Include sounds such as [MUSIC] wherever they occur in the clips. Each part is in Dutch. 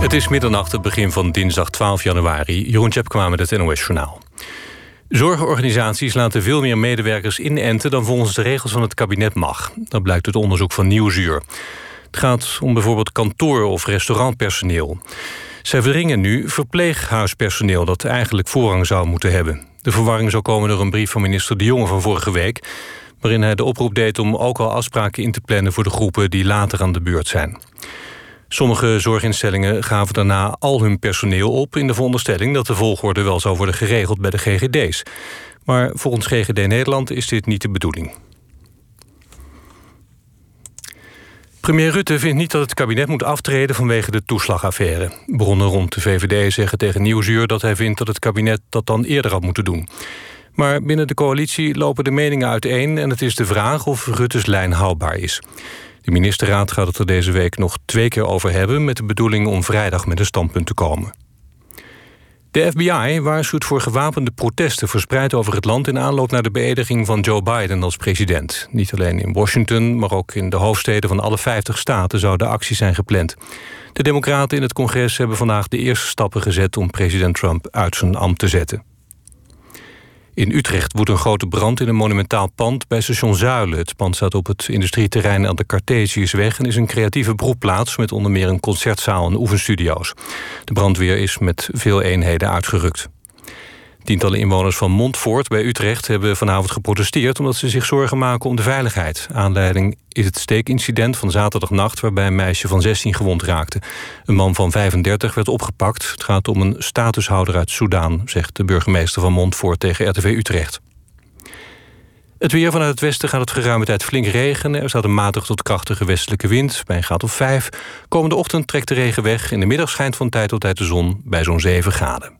Het is middernacht, het begin van dinsdag 12 januari. Jeroen Tjepkema met het NOS Journaal. Zorgorganisaties laten veel meer medewerkers inenten... dan volgens de regels van het kabinet mag. Dat blijkt uit onderzoek van Nieuwsuur. Het gaat om bijvoorbeeld kantoor- of restaurantpersoneel. Zij verringen nu verpleeghuispersoneel... dat eigenlijk voorrang zou moeten hebben. De verwarring zou komen door een brief van minister De Jonge van vorige week... waarin hij de oproep deed om ook al afspraken in te plannen... voor de groepen die later aan de beurt zijn. Sommige zorginstellingen gaven daarna al hun personeel op... in de veronderstelling dat de volgorde wel zou worden geregeld bij de GGD's. Maar volgens GGD Nederland is dit niet de bedoeling. Premier Rutte vindt niet dat het kabinet moet aftreden vanwege de toeslagaffaire. Bronnen rond de VVD zeggen tegen Nieuwsuur dat hij vindt dat het kabinet dat dan eerder had moeten doen. Maar binnen de coalitie lopen de meningen uiteen en het is de vraag of Rutte's lijn houdbaar is. De ministerraad gaat het er deze week nog twee keer over hebben... met de bedoeling om vrijdag met een standpunt te komen. De FBI waarschuwt voor gewapende protesten verspreid over het land... in aanloop naar de beëdiging van Joe Biden als president. Niet alleen in Washington, maar ook in de hoofdsteden van alle 50 staten... zouden acties zijn gepland. De democraten in het congres hebben vandaag de eerste stappen gezet... om president Trump uit zijn ambt te zetten. In Utrecht woedt een grote brand in een monumentaal pand bij station Zuilen. Het pand staat op het industrieterrein aan de Cartesiusweg... en is een creatieve broedplaats met onder meer een concertzaal en oefenstudio's. De brandweer is met veel eenheden uitgerukt. Tientallen inwoners van Montfort bij Utrecht hebben vanavond geprotesteerd... omdat ze zich zorgen maken om de veiligheid. Aanleiding is het steekincident van zaterdagnacht... waarbij een meisje van 16 gewond raakte. Een man van 35 werd opgepakt. Het gaat om een statushouder uit Soudaan... zegt de burgemeester van Montfort tegen RTV Utrecht. Het weer vanuit het westen gaat het geruime tijd flink regenen. Er staat een matig tot krachtige westelijke wind bij een graad of 5. Komende ochtend trekt de regen weg. In de middag schijnt van tijd tot tijd de zon bij zo'n 7 graden.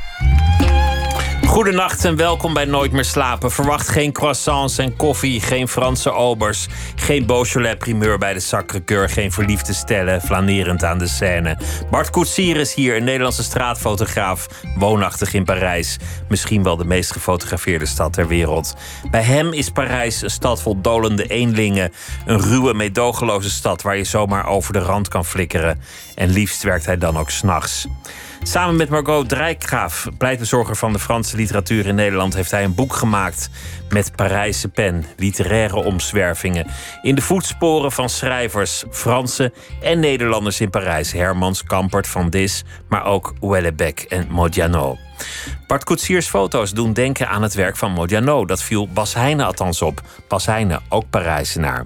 Goedenacht en welkom bij Nooit meer slapen. Verwacht geen croissants en koffie, geen Franse obers, geen Beaujolais primeur bij de Sacré-Cœur, geen verliefde stellen flanerend aan de scène. Bart Koetsier is hier, een Nederlandse straatfotograaf, woonachtig in Parijs. Misschien wel de meest gefotografeerde stad ter wereld. Bij hem is Parijs een stad vol dolende eenlingen, een ruwe, meedogenloze stad waar je zomaar over de rand kan flikkeren. En liefst werkt hij dan ook s'nachts. Samen met Margot Drijkgraaf, pleitbezorger van de Franse literatuur in Nederland, heeft hij een boek gemaakt met Parijse pen, literaire omzwervingen. In de voetsporen van schrijvers, Franse en Nederlanders in Parijs. Hermans, Kampert, Van Dis, maar ook Houellebecq en Modiano. Bart Koetsiers foto's doen denken aan het werk van Modiano. Dat viel Bas Heijnen althans op. Bas Heijnen, ook Parijzenaar.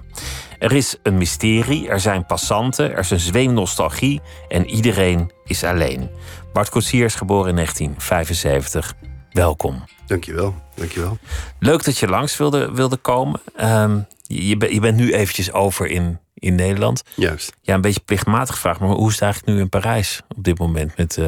Er is een mysterie, er zijn passanten, er is een zweem nostalgie en iedereen is alleen. Bart Koetsiers, geboren in 1975. Welkom. Dankjewel, dankjewel. Leuk dat je langs wilde, wilde komen. Um, je, je, bent nu eventjes over in, in Nederland. Juist. Ja, een beetje plichtmatig gevraagd, maar hoe is het eigenlijk nu in Parijs op dit moment met, uh,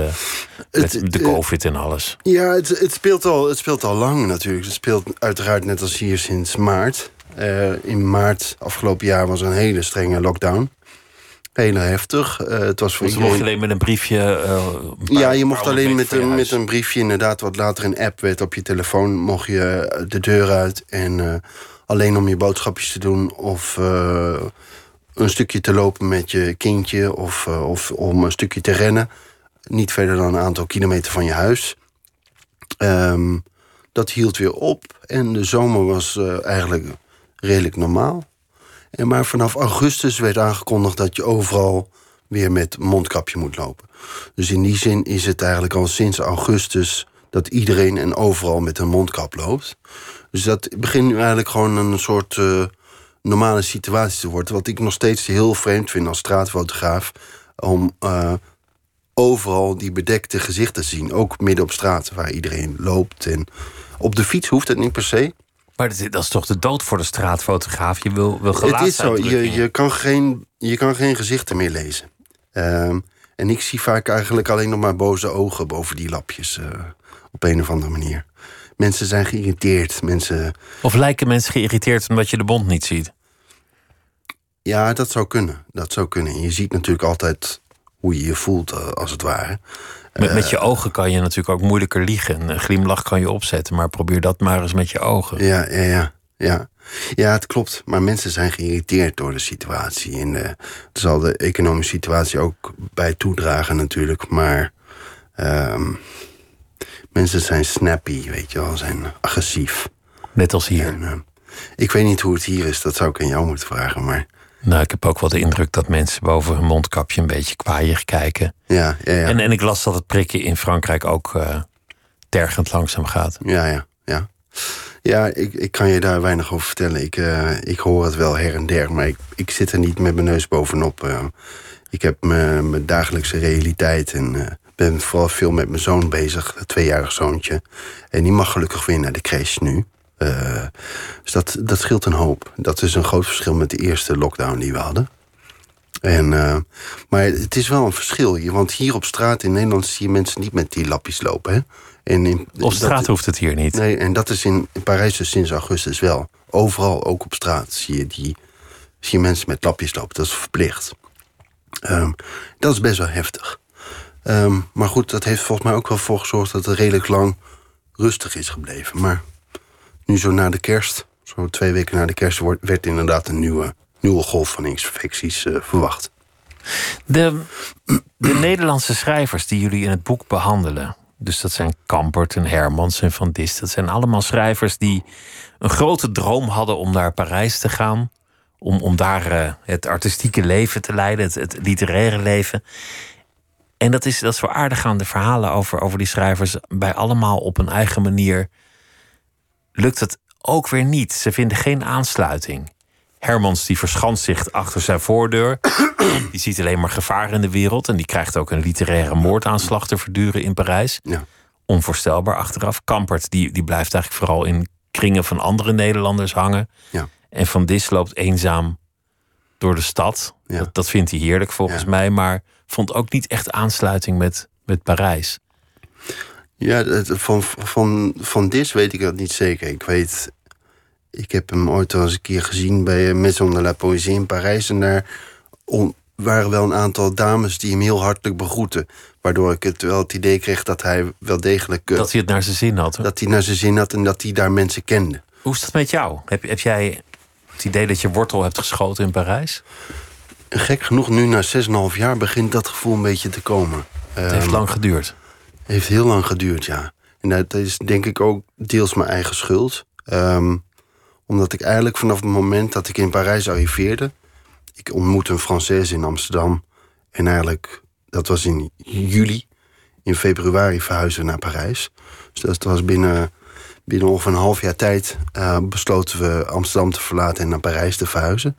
met de COVID en alles? Ja, het, het, speelt al, het speelt al lang natuurlijk. Het speelt uiteraard net als hier sinds maart. Uh, in maart afgelopen jaar was er een hele strenge lockdown heel heftig. Uh, het was voor dus iedereen... mocht alleen met een briefje... Uh, ja, je mocht alleen met een, met een briefje, inderdaad, wat later een app werd op je telefoon... mocht je de deur uit en uh, alleen om je boodschapjes te doen... of een stukje te lopen met je kindje of, of om een stukje te rennen. Niet verder dan een aantal kilometer van je huis. Um, dat hield weer op en de zomer was eigenlijk redelijk normaal. En maar vanaf augustus werd aangekondigd dat je overal weer met mondkapje moet lopen. Dus in die zin is het eigenlijk al sinds augustus dat iedereen en overal met een mondkap loopt. Dus dat begint nu eigenlijk gewoon een soort uh, normale situatie te worden. Wat ik nog steeds heel vreemd vind als straatfotograaf. Om uh, overal die bedekte gezichten te zien. Ook midden op straat waar iedereen loopt. En op de fiets hoeft het niet per se. Maar dat is toch de dood voor de straatfotograaf? Je wil, wil Het is zo, je, je, kan geen, je kan geen gezichten meer lezen. Um, en ik zie vaak eigenlijk alleen nog maar boze ogen boven die lapjes. Uh, op een of andere manier. Mensen zijn geïrriteerd. Mensen... Of lijken mensen geïrriteerd omdat je de bond niet ziet? Ja, dat zou kunnen. Dat zou kunnen. je ziet natuurlijk altijd hoe je je voelt, eh, als het ware. Met, met je ogen kan je natuurlijk ook moeilijker liegen. Een glimlach kan je opzetten, maar probeer dat maar eens met je ogen. Ja, ja, ja. Ja, ja het klopt. Maar mensen zijn geïrriteerd door de situatie. En uh, zal de economische situatie ook bij toedragen natuurlijk. Maar uh, mensen zijn snappy, weet je wel, zijn agressief. Net als hier. En, uh, ik weet niet hoe het hier is, dat zou ik aan jou moeten vragen. Maar nou, ik heb ook wel de indruk dat mensen boven hun mondkapje een beetje kwaaier kijken. Ja, ja, ja. En, en ik las dat het prikken in Frankrijk ook uh, tergend langzaam gaat. Ja, ja, ja. Ja, ik, ik kan je daar weinig over vertellen. Ik, uh, ik hoor het wel her en der, maar ik, ik zit er niet met mijn neus bovenop. Uh, ik heb mijn dagelijkse realiteit en ben vooral veel met mijn zoon bezig, een tweejarig zoontje. En die mag gelukkig weer naar de crash nu. Uh, dus dat, dat scheelt een hoop. Dat is een groot verschil met de eerste lockdown die we hadden. En, uh, maar het is wel een verschil. Want hier op straat in Nederland zie je mensen niet met die lapjes lopen. Hè? En in, op straat dat, hoeft het hier niet. Nee, en dat is in, in Parijs dus sinds augustus wel. Overal, ook op straat, zie je, die, zie je mensen met lapjes lopen. Dat is verplicht. Um, dat is best wel heftig. Um, maar goed, dat heeft volgens mij ook wel voor gezorgd... dat het redelijk lang rustig is gebleven. Maar nu zo na de kerst, zo twee weken na de kerst, werd inderdaad een nieuwe, nieuwe golf van infecties uh, verwacht. De, de Nederlandse schrijvers die jullie in het boek behandelen, dus dat zijn Kampert en Hermans en Van Dis, dat zijn allemaal schrijvers die een grote droom hadden om naar Parijs te gaan. Om, om daar uh, het artistieke leven te leiden, het, het, literaire leven. En dat is, dat is wel aardig aan de verhalen over, over die schrijvers. Bij allemaal op een eigen manier lukt het ook weer niet. Ze vinden geen aansluiting. Hermans die verschanst zich achter zijn voordeur. [COUGHS] die ziet alleen maar gevaar in de wereld. En die krijgt ook een literaire moordaanslag te verduren in Parijs. Ja. Onvoorstelbaar achteraf. Kampert die, die blijft eigenlijk vooral in kringen van andere Nederlanders hangen. Ja. En Van Dis loopt eenzaam door de stad. Ja. Dat, dat vindt hij heerlijk volgens mij. Maar vond ook niet echt aansluiting met, met Parijs. Ja, van, van, van Dis weet ik dat niet zeker. Ik weet, ik heb hem ooit al eens een keer gezien bij eh, Maison de la Poésie in Parijs. En daar waren wel een aantal dames die hem heel hartelijk begroeten. Waardoor ik het wel het idee kreeg dat hij wel degelijk... eh, Dat hij het naar zijn zin had. hoor. dat hij naar zijn zin had en dat hij daar mensen kende. Hoe is dat met jou? Heb, heb jij het idee dat je wortel hebt geschoten in Parijs? Gek genoeg, nu na 6,5 jaar begint dat gevoel een beetje te komen. Het heeft Ehm, lang geduurd. Heeft heel lang geduurd, ja. En dat is denk ik ook deels mijn eigen schuld. Ehm, omdat ik eigenlijk vanaf het moment dat ik in Parijs arriveerde... ik ontmoette een Française in Amsterdam. En eigenlijk, dat was in juli. In februari verhuisden we naar Parijs. Dus dat was binnen, binnen ongeveer een half jaar tijd... eh, besloten we Amsterdam te verlaten en naar Parijs te verhuizen.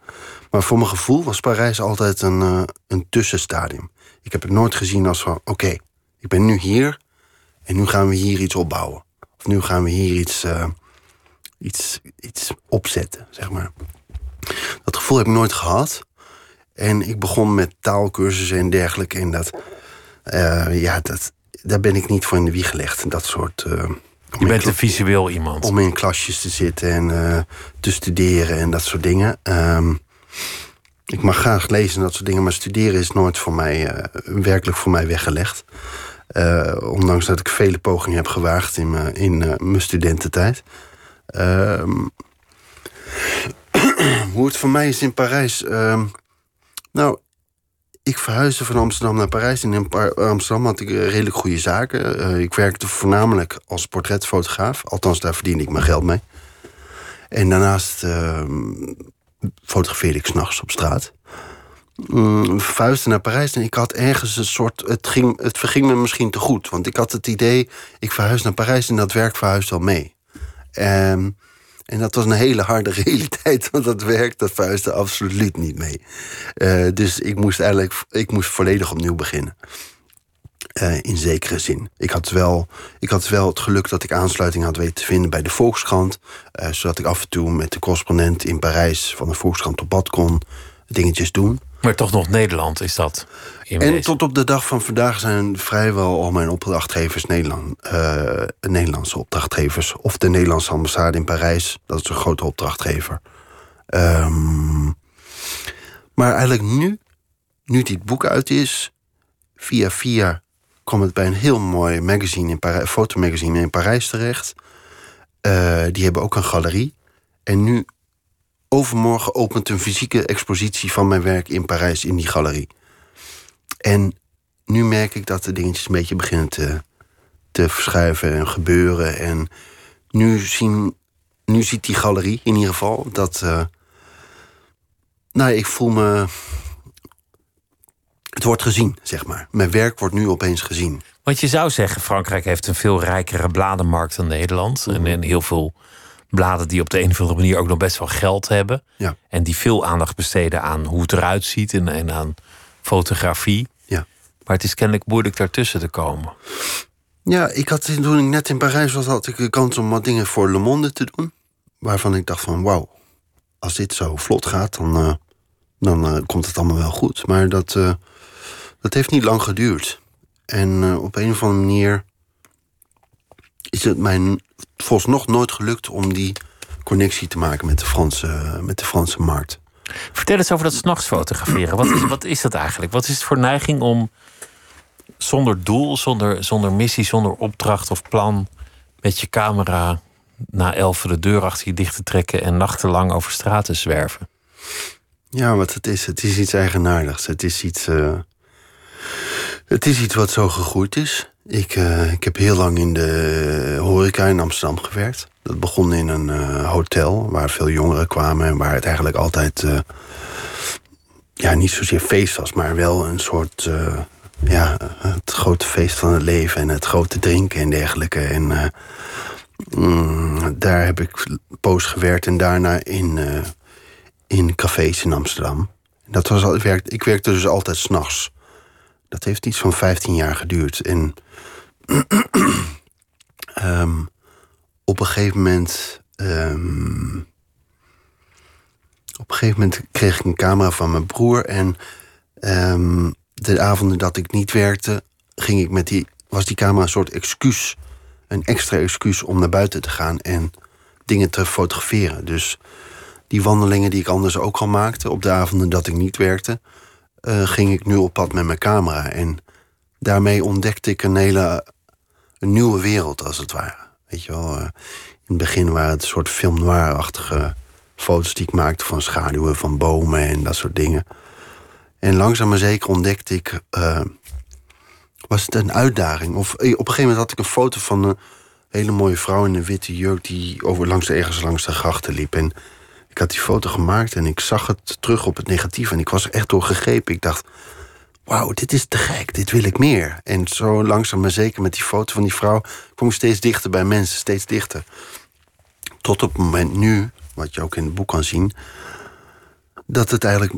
Maar voor mijn gevoel was Parijs altijd een, eh, een tussenstadium. Ik heb het nooit gezien als van... oké, ik ben nu hier en nu gaan we hier iets opbouwen. Of nu gaan we hier iets, eh, iets, iets opzetten, zeg maar. Dat gevoel heb ik nooit gehad. En ik begon met taalkursussen en dergelijke. En dat, eh, ja, dat, daar ben ik niet voor in de wieg gelegd. Dat soort... eh, Je bent een visueel iemand. om in klasjes te zitten en te studeren en dat soort dingen. Ehm, ik mag graag lezen en dat soort dingen, maar studeren is nooit voor mij, werkelijk voor mij weggelegd. Eh, ondanks dat ik vele pogingen heb gewaagd in mijn, in, eh, mijn studententijd. Ehm, [CLEARS THROAT] hoe het voor mij is in Parijs. ehm, nou, ik verhuisde van Amsterdam naar Parijs. In Amsterdam had ik eh, redelijk goede zaken. Ik werkte voornamelijk als portretfotograaf. Althans, daar verdiende ik mijn geld mee. En daarnaast ehm, fotografeerde ik s'nachts op straat. Mm, verhuisde naar Parijs en ik had ergens een soort... Het, ging, het verging me misschien te goed. Want ik had het idee, ik verhuis naar Parijs... en dat werk verhuist al mee. Ehm, en dat was een hele harde [LAUGHS] realiteit, want dat werk dat verhuisde absoluut niet mee. Eh, dus ik moest eigenlijk ik moest volledig opnieuw beginnen. Eh, in zekere zin. Ik had, wel, ik had wel het geluk dat ik aansluiting had weten te vinden bij de Volkskrant. eh, zodat ik af en toe met de correspondent in Parijs van de Volkskrant op pad kon dingetjes doen. Maar toch nog Nederland is dat. In En tot op de dag van vandaag zijn vrijwel al mijn opdrachtgevers Nederland, eh, Nederlandse opdrachtgevers. Of de Nederlandse ambassade in Parijs, dat is een grote opdrachtgever. Ehm, Maar eigenlijk nu, nu dit boek uit is, via via kwam het bij een heel mooi magazine in Parijs, fotomagazine in Parijs terecht. Uh, die hebben ook een galerie. En nu, overmorgen, opent een fysieke expositie van mijn werk in Parijs in die galerie. En nu merk ik dat de dingetjes een beetje beginnen te, te verschuiven en gebeuren. En nu, zien, nu ziet die galerie in ieder geval dat. Uh, nou, ik voel me. Het wordt gezien, zeg maar. Mijn werk wordt nu opeens gezien. Want je zou zeggen, Frankrijk heeft een veel rijkere bladenmarkt dan Nederland. en, en, heel veel bladen die op de een of andere manier ook nog best wel geld hebben. Ja. En die veel aandacht besteden aan hoe het eruit ziet en, en aan fotografie. Ja. Maar het is kennelijk moeilijk daartussen te komen. Ja, ik had toen ik net in Parijs was, had ik de kans om wat dingen voor Le Monde te doen. Waarvan ik dacht van wauw, als dit zo vlot gaat, dan, uh, dan uh, komt het allemaal wel goed. Maar dat, uh, dat heeft niet lang geduurd. En op een of andere manier is het mij volgens nog nooit gelukt om die connectie te maken met de Franse, met de Franse markt. Vertel eens over dat s'nachts fotograferen. Wat is, wat is dat eigenlijk? Wat is het voor neiging om zonder doel, zonder, zonder missie, zonder opdracht of plan... met je camera na elf de deur achter je dicht te trekken... en nachtenlang over straat te zwerven? Ja, wat het is. Het is iets eigenaardigs. Het is iets... Uh, het is iets wat zo gegroeid is. Ik, uh, ik heb heel lang in de horeca in Amsterdam gewerkt. Dat begon in een uh, hotel waar veel jongeren kwamen... en waar het eigenlijk altijd... ja, niet zozeer feest was, maar wel een soort ja, het grote feest van het leven en het grote drinken en dergelijke. En mm, daar heb ik poos gewerkt en daarna in, in cafés in Amsterdam. Dat was ik, werkte, ik werkte dus altijd s'nachts. Dat heeft iets van 15 jaar geduurd. En um, [CLEARS THROAT] op een gegeven moment. Um, op een gegeven moment kreeg ik een camera van mijn broer en. Um, de avonden dat ik niet werkte, ging ik met die, was die camera een soort excuus. Een extra excuus om naar buiten te gaan en dingen te fotograferen. Dus die wandelingen die ik anders ook al maakte op de avonden dat ik niet werkte, uh, ging ik nu op pad met mijn camera. En daarmee ontdekte ik een hele een nieuwe wereld, als het ware. Weet je wel, uh, in het begin waren het een soort film noir-achtige foto's die ik maakte van schaduwen van bomen en dat soort dingen. En langzaam maar zeker ontdekte ik. Uh, was het een uitdaging? Of eh, op een gegeven moment had ik een foto van een hele mooie vrouw in een witte jurk. die over langs de, ergens langs de grachten liep. En ik had die foto gemaakt en ik zag het terug op het negatief. En ik was er echt door gegrepen. Ik dacht. Wauw, dit is te gek, dit wil ik meer. En zo langzaam maar zeker met die foto van die vrouw kom ik steeds dichter bij mensen, steeds dichter. Tot op het moment nu, wat je ook in het boek kan zien, dat het eigenlijk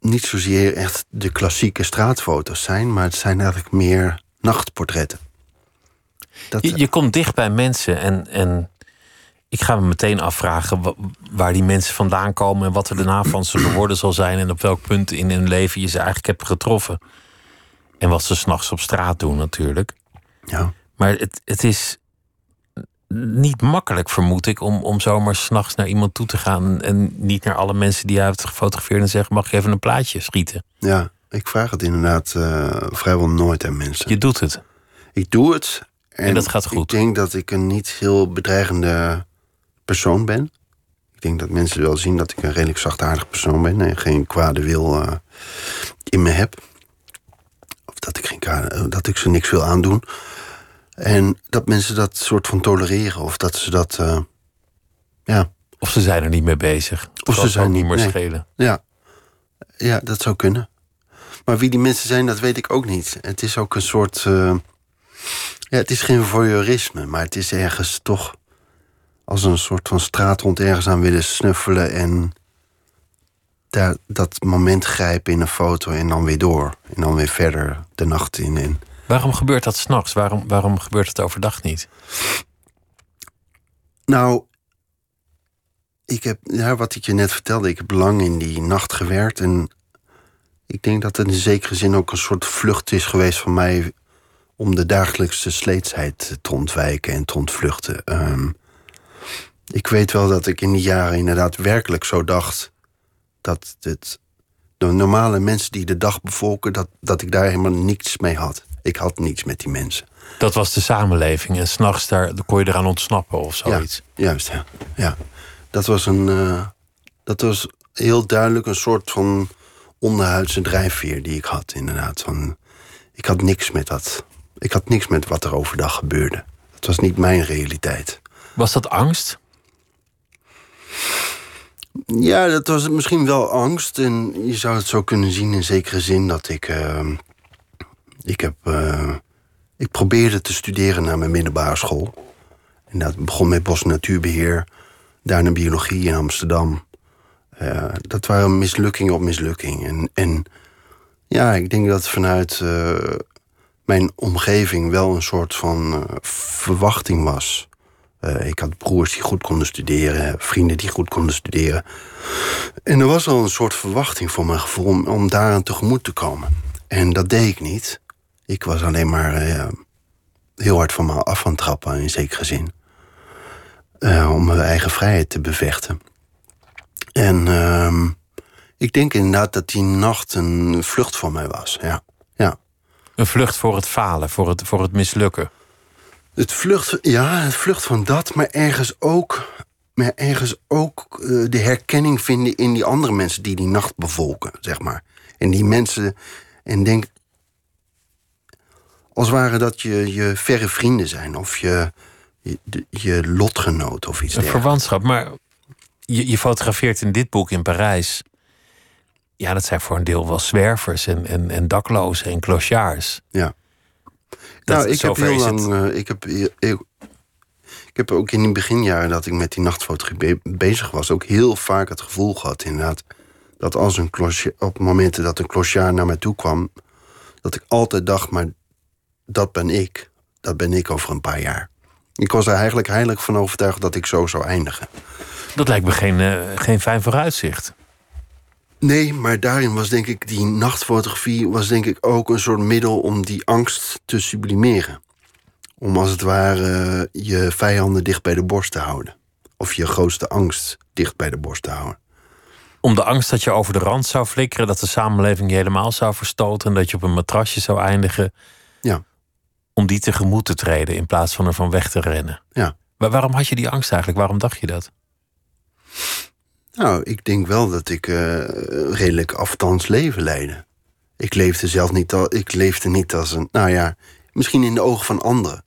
niet zozeer echt de klassieke straatfoto's zijn, maar het zijn eigenlijk meer nachtportretten. Dat, je, je, komt dicht bij mensen en, en ik ga me meteen afvragen waar die mensen vandaan komen en wat er daarna van ze geworden zal zijn en op welk punt in hun leven je ze eigenlijk hebt getroffen. En wat ze s'nachts op straat doen natuurlijk. Ja. Maar het, het is niet makkelijk, vermoed ik, om, om zomaar s'nachts naar iemand toe te gaan. En niet naar alle mensen die je hebt gefotografeerd en zeggen: Mag je even een plaatje schieten? Ja, ik vraag het inderdaad uh, vrijwel nooit aan mensen. Je doet het. Ik doe het. En, en dat gaat goed. Ik denk dat ik een niet heel bedreigende persoon ben. Ik denk dat mensen wel zien dat ik een redelijk zachtaardig persoon ben en geen kwade wil uh, in me heb. Of dat ik, geen, dat ik ze niks wil aandoen. En dat mensen dat soort van tolereren. Of dat ze dat. Uh, ja. Of ze zijn er niet mee bezig. Of ze zijn niet meer nee. schelen. Ja. ja, dat zou kunnen. Maar wie die mensen zijn, dat weet ik ook niet. Het is ook een soort. Uh, ja, het is geen voyeurisme, maar het is ergens toch als een soort van straathond ergens aan willen snuffelen en daar, dat moment grijpen in een foto en dan weer door. En dan weer verder de nacht in. En, Waarom gebeurt dat s'nachts? Waarom, waarom gebeurt het overdag niet? Nou, ik heb, ja, wat ik je net vertelde, ik heb lang in die nacht gewerkt. En ik denk dat het in zekere zin ook een soort vlucht is geweest van mij om de dagelijkse sleetsheid te ontwijken en te ontvluchten. Um, ik weet wel dat ik in die jaren inderdaad werkelijk zo dacht dat het De normale mensen die de dag bevolken, dat, dat ik daar helemaal niets mee had. Ik had niets met die mensen. Dat was de samenleving. En s'nachts daar kon je eraan ontsnappen of zoiets. Ja, juist, ja. ja. Dat was een. Uh, dat was heel duidelijk een soort van onderhuidse drijfveer die ik had, inderdaad. Van, ik had niks met dat. Ik had niks met wat er overdag gebeurde. Het was niet mijn realiteit. Was dat angst? Ja, dat was misschien wel angst. En je zou het zo kunnen zien in zekere zin dat ik. Uh, ik heb. Uh, ik probeerde te studeren naar mijn middelbare school. En dat begon met bos- natuurbeheer. Daarna biologie in Amsterdam. Uh, dat waren mislukkingen op mislukking. En, en ja, ik denk dat vanuit uh, mijn omgeving wel een soort van verwachting was. Ik had broers die goed konden studeren, vrienden die goed konden studeren. En er was al een soort verwachting voor mijn gevoel om, om daaraan tegemoet te komen. En dat deed ik niet. Ik was alleen maar heel hard van me af aan het trappen, in zekere zin. om mijn eigen vrijheid te bevechten. En uh, ik denk inderdaad dat die nacht een vlucht voor mij was. Ja. ja. Een vlucht voor het falen, voor het, voor het mislukken. Het vlucht, ja, het vlucht van dat, maar ergens ook, maar ergens ook uh, de herkenning vinden in die andere mensen die die nacht bevolken, zeg maar. En die mensen, en denk, als ware dat je, je verre vrienden zijn of je, je, je lotgenoot of iets Een verwantschap, maar je, je fotografeert in dit boek in Parijs. Ja, dat zijn voor een deel wel zwervers en, en, en daklozen en clochards. Ja. Dat, nou, ik heb heel lang. Uh, ik, heb, ik, ik heb ook in die beginjaren dat ik met die nachtfotografie bezig was, ook heel vaak het gevoel gehad, inderdaad. Dat als een clochard, op momenten dat een clochard naar mij toe kwam, dat ik altijd dacht, maar dat ben ik. Dat ben ik over een paar jaar. Ik was er eigenlijk heilig van overtuigd dat ik zo zou eindigen. Dat lijkt me geen, uh, geen fijn vooruitzicht. Nee, maar daarin was denk ik die nachtfotografie was denk ik ook een soort middel om die angst te sublimeren. Om als het ware je vijanden dicht bij de borst te houden. Of je grootste angst dicht bij de borst te houden. Om de angst dat je over de rand zou flikkeren, dat de samenleving je helemaal zou verstoten en dat je op een matrasje zou eindigen. Ja. Om die tegemoet te treden in plaats van er van weg te rennen. Ja. Maar waarom had je die angst eigenlijk? Waarom dacht je dat? Nou, ik denk wel dat ik uh, redelijk afstands leven leidde. Ik leefde zelf niet, al, ik leefde niet als een. Nou ja, misschien in de ogen van anderen.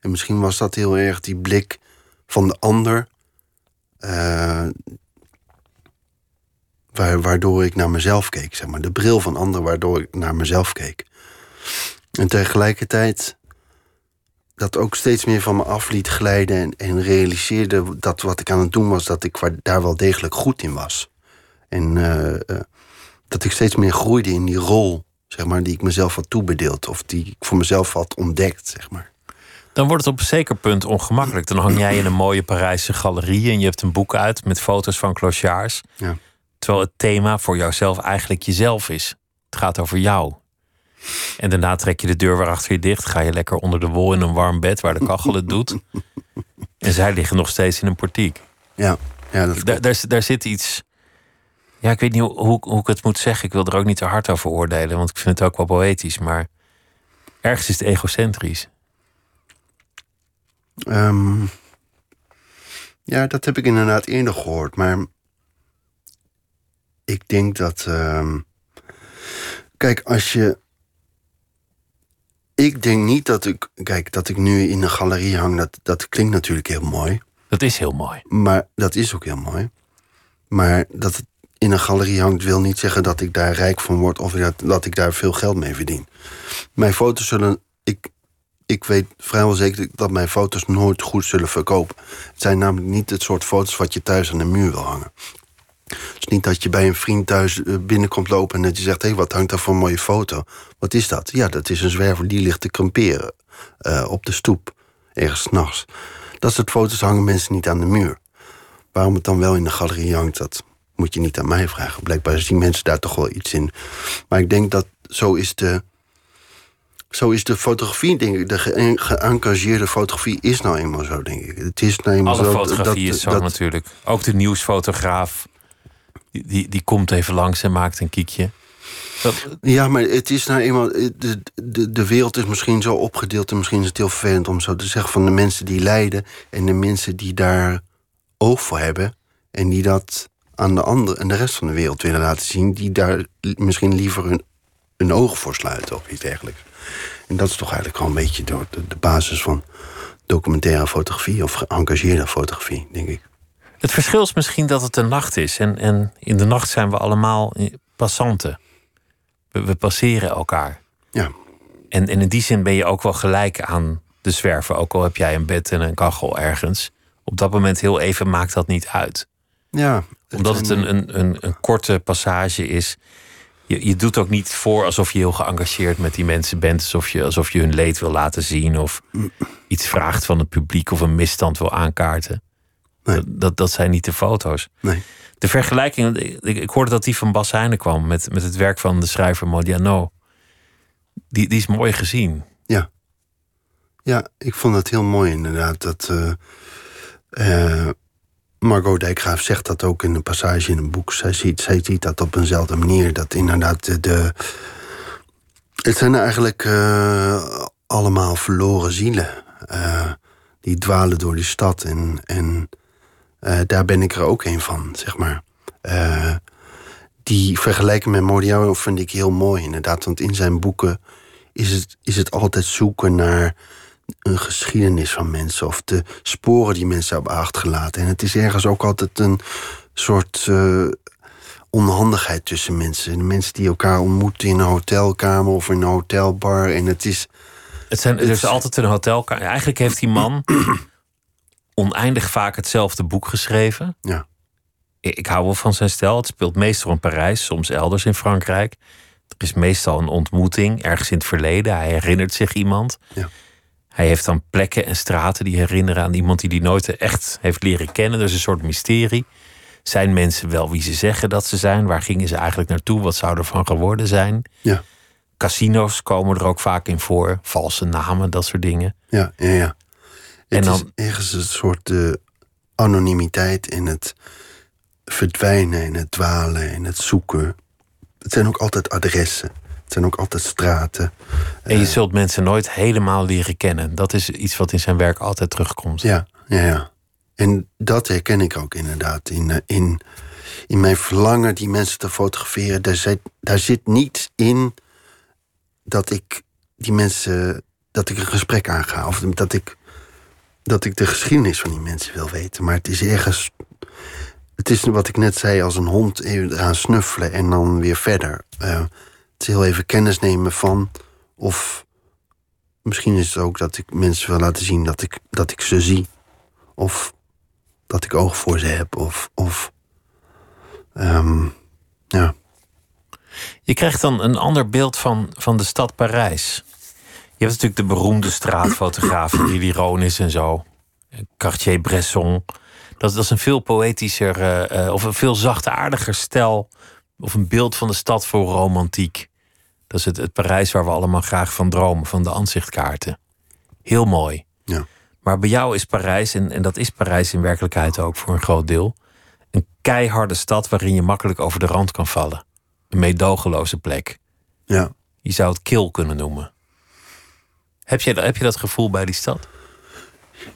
En misschien was dat heel erg die blik van de ander. Uh, waardoor ik naar mezelf keek, zeg maar. De bril van anderen waardoor ik naar mezelf keek. En tegelijkertijd dat ook steeds meer van me af liet glijden en, en realiseerde dat wat ik aan het doen was, dat ik daar wel degelijk goed in was. En uh, uh, dat ik steeds meer groeide in die rol, zeg maar, die ik mezelf had toebedeeld of die ik voor mezelf had ontdekt, zeg maar. Dan wordt het op een zeker punt ongemakkelijk. Dan hang jij in een mooie Parijse galerie en je hebt een boek uit met foto's van clochards. Ja. Terwijl het thema voor jouzelf eigenlijk jezelf is. Het gaat over jou. En daarna trek je de deur weer achter je dicht. Ga je lekker onder de wol in een warm bed waar de kachel het doet. [LAUGHS] En zij liggen nog steeds in een portiek. Ja, ja dat daar, daar, daar zit iets. Ja, ik weet niet hoe, hoe ik het moet zeggen. Ik wil er ook niet te hard over oordelen, want ik vind het ook wel poëtisch. Maar ergens is het egocentrisch. Um, ja, dat heb ik inderdaad eerder gehoord. Maar ik denk dat. Um, kijk, als je ik denk niet dat ik. Kijk, dat ik nu in een galerie hang, dat, dat klinkt natuurlijk heel mooi. Dat is heel mooi. Maar dat is ook heel mooi. Maar dat het in een galerie hangt, wil niet zeggen dat ik daar rijk van word of dat, dat ik daar veel geld mee verdien. Mijn foto's zullen. Ik, ik weet vrijwel zeker dat mijn foto's nooit goed zullen verkopen. Het zijn namelijk niet het soort foto's wat je thuis aan de muur wil hangen. Het is niet dat je bij een vriend thuis eh, binnenkomt lopen en dat je zegt: hé, hey, wat hangt daar voor een mooie foto? Wat is dat? Ja, dat is een zwerver die ligt te kamperen uh, op de stoep, ergens nachts. Dat soort foto's hangen mensen niet aan de muur. Waarom het dan wel in de galerie hangt, dat moet je niet aan mij vragen. Blijkbaar zien mensen daar toch wel iets in. Maar ik denk dat zo is de. Zo is de fotografie, denk ik. De geëngageerde fotografie is nou eenmaal zo, denk ik. Het is nou eenmaal Alle zo. fotografie dat, is zo dat, natuurlijk. Ook de nieuwsfotograaf Die, die, komt even langs en maakt een kiekje. Ja, maar het is nou eenmaal. De, de, de wereld is misschien zo opgedeeld. En misschien is het heel vervelend om zo te zeggen. van de mensen die lijden. en de mensen die daar oog voor hebben. en die dat aan de, andere, en de rest van de wereld willen laten zien. die daar misschien liever hun, hun ogen voor sluiten of iets dergelijks. En dat is toch eigenlijk gewoon een beetje de, de basis van documentaire fotografie. of geëngageerde fotografie, denk ik. Het verschil is misschien dat het de nacht is. En, en in de nacht zijn we allemaal passanten. We, passeren elkaar. Ja. En, en in die zin ben je ook wel gelijk aan de zwerver. Ook al heb jij een bed en een kachel ergens. Op dat moment heel even maakt dat niet uit. Ja. Omdat het een, een, een, een korte passage is. Je, je doet ook niet voor alsof je heel geëngageerd met die mensen bent. Alsof je, alsof je hun leed wil laten zien. Of iets vraagt van het publiek. Of een misstand wil aankaarten. Nee. Dat, dat, zijn niet de foto's. Nee de vergelijking, ik, ik, hoorde dat die van Bas Heijnen kwam met, met het werk van de schrijver Modiano. Die, die is mooi gezien. Ja. Ja, ik vond het heel mooi inderdaad. Dat, uh, Margot Dijkgraaf zegt dat ook in een passage in een boek. Zij ziet, zij ziet dat op eenzelfde manier. Dat inderdaad de. de het zijn eigenlijk uh, allemaal verloren zielen. Die dwalen door die stad. En, en uh, daar ben ik er ook een van, zeg maar. Uh, die vergelijking met Modiano vind ik heel mooi, inderdaad. Want in zijn boeken is het, is het altijd zoeken naar een geschiedenis van mensen. Of de sporen die mensen hebben achtergelaten. En het is ergens ook altijd een soort uh, onhandigheid tussen mensen. De mensen die elkaar ontmoeten in een hotelkamer of in een hotelbar. En het is. Het, zijn, er is altijd een hotelkamer. Eigenlijk heeft die man [CLEARS THROAT] oneindig vaak hetzelfde boek geschreven. Ja. Ik, hou wel van zijn stijl. Het speelt meestal in Parijs, soms elders in Frankrijk. Er is meestal een ontmoeting ergens in het verleden. Hij herinnert zich iemand. Ja. Hij heeft dan plekken en straten die herinneren aan iemand die hij nooit echt heeft leren kennen. Dus een soort mysterie. Zijn mensen wel wie ze zeggen dat ze zijn? Waar gingen ze eigenlijk naartoe? Wat zou er van geworden zijn? Ja. Casino's komen er ook vaak in voor. Valse namen, dat soort dingen. Ja, ja, ja. Het en dan, is ergens een soort uh, anonimiteit in het verdwijnen, in het dwalen, in het zoeken. Het zijn ook altijd adressen. Het zijn ook altijd straten. En je uh, zult mensen nooit helemaal leren kennen. Dat is iets wat in zijn werk altijd terugkomt. Ja, ja, ja. En dat herken ik ook inderdaad. In, uh, in, in mijn verlangen die mensen te fotograferen. Daar zit, daar zit niet in dat ik die mensen. dat ik een gesprek aanga. Of dat ik dat ik de geschiedenis van die mensen wil weten. Maar het is ergens. Het is wat ik net zei, als een hond eraan snuffelen en dan weer verder. Uh, het is heel even kennis nemen van. Of misschien is het ook dat ik mensen wil laten zien dat ik, dat ik ze zie. Of dat ik oog voor ze heb. Of. of um, ja. Je krijgt dan een ander beeld van, van de stad Parijs. Je hebt natuurlijk de beroemde straatfotografen, Lily Ronis en zo. Cartier-Bresson. Dat, dat, is een veel poëtischer uh, uh, of een veel zachtaardiger stijl. Of een beeld van de stad voor romantiek. Dat is het, het Parijs waar we allemaal graag van dromen, van de aanzichtkaarten. Heel mooi. Ja. Maar bij jou is Parijs, en, en dat is Parijs in werkelijkheid ook voor een groot deel, een keiharde stad waarin je makkelijk over de rand kan vallen. Een meedogenloze plek. Ja. Je zou het kil kunnen noemen. Heb je, heb je dat gevoel bij die stad?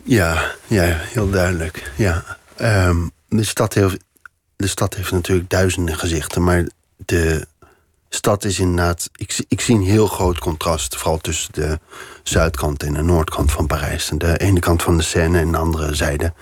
Ja, ja heel duidelijk. Ja. Um, de, stad heeft, de stad heeft natuurlijk duizenden gezichten, maar de stad is inderdaad. Ik, ik zie een heel groot contrast, vooral tussen de zuidkant en de noordkant van Parijs. De ene kant van de Seine en de andere zijde.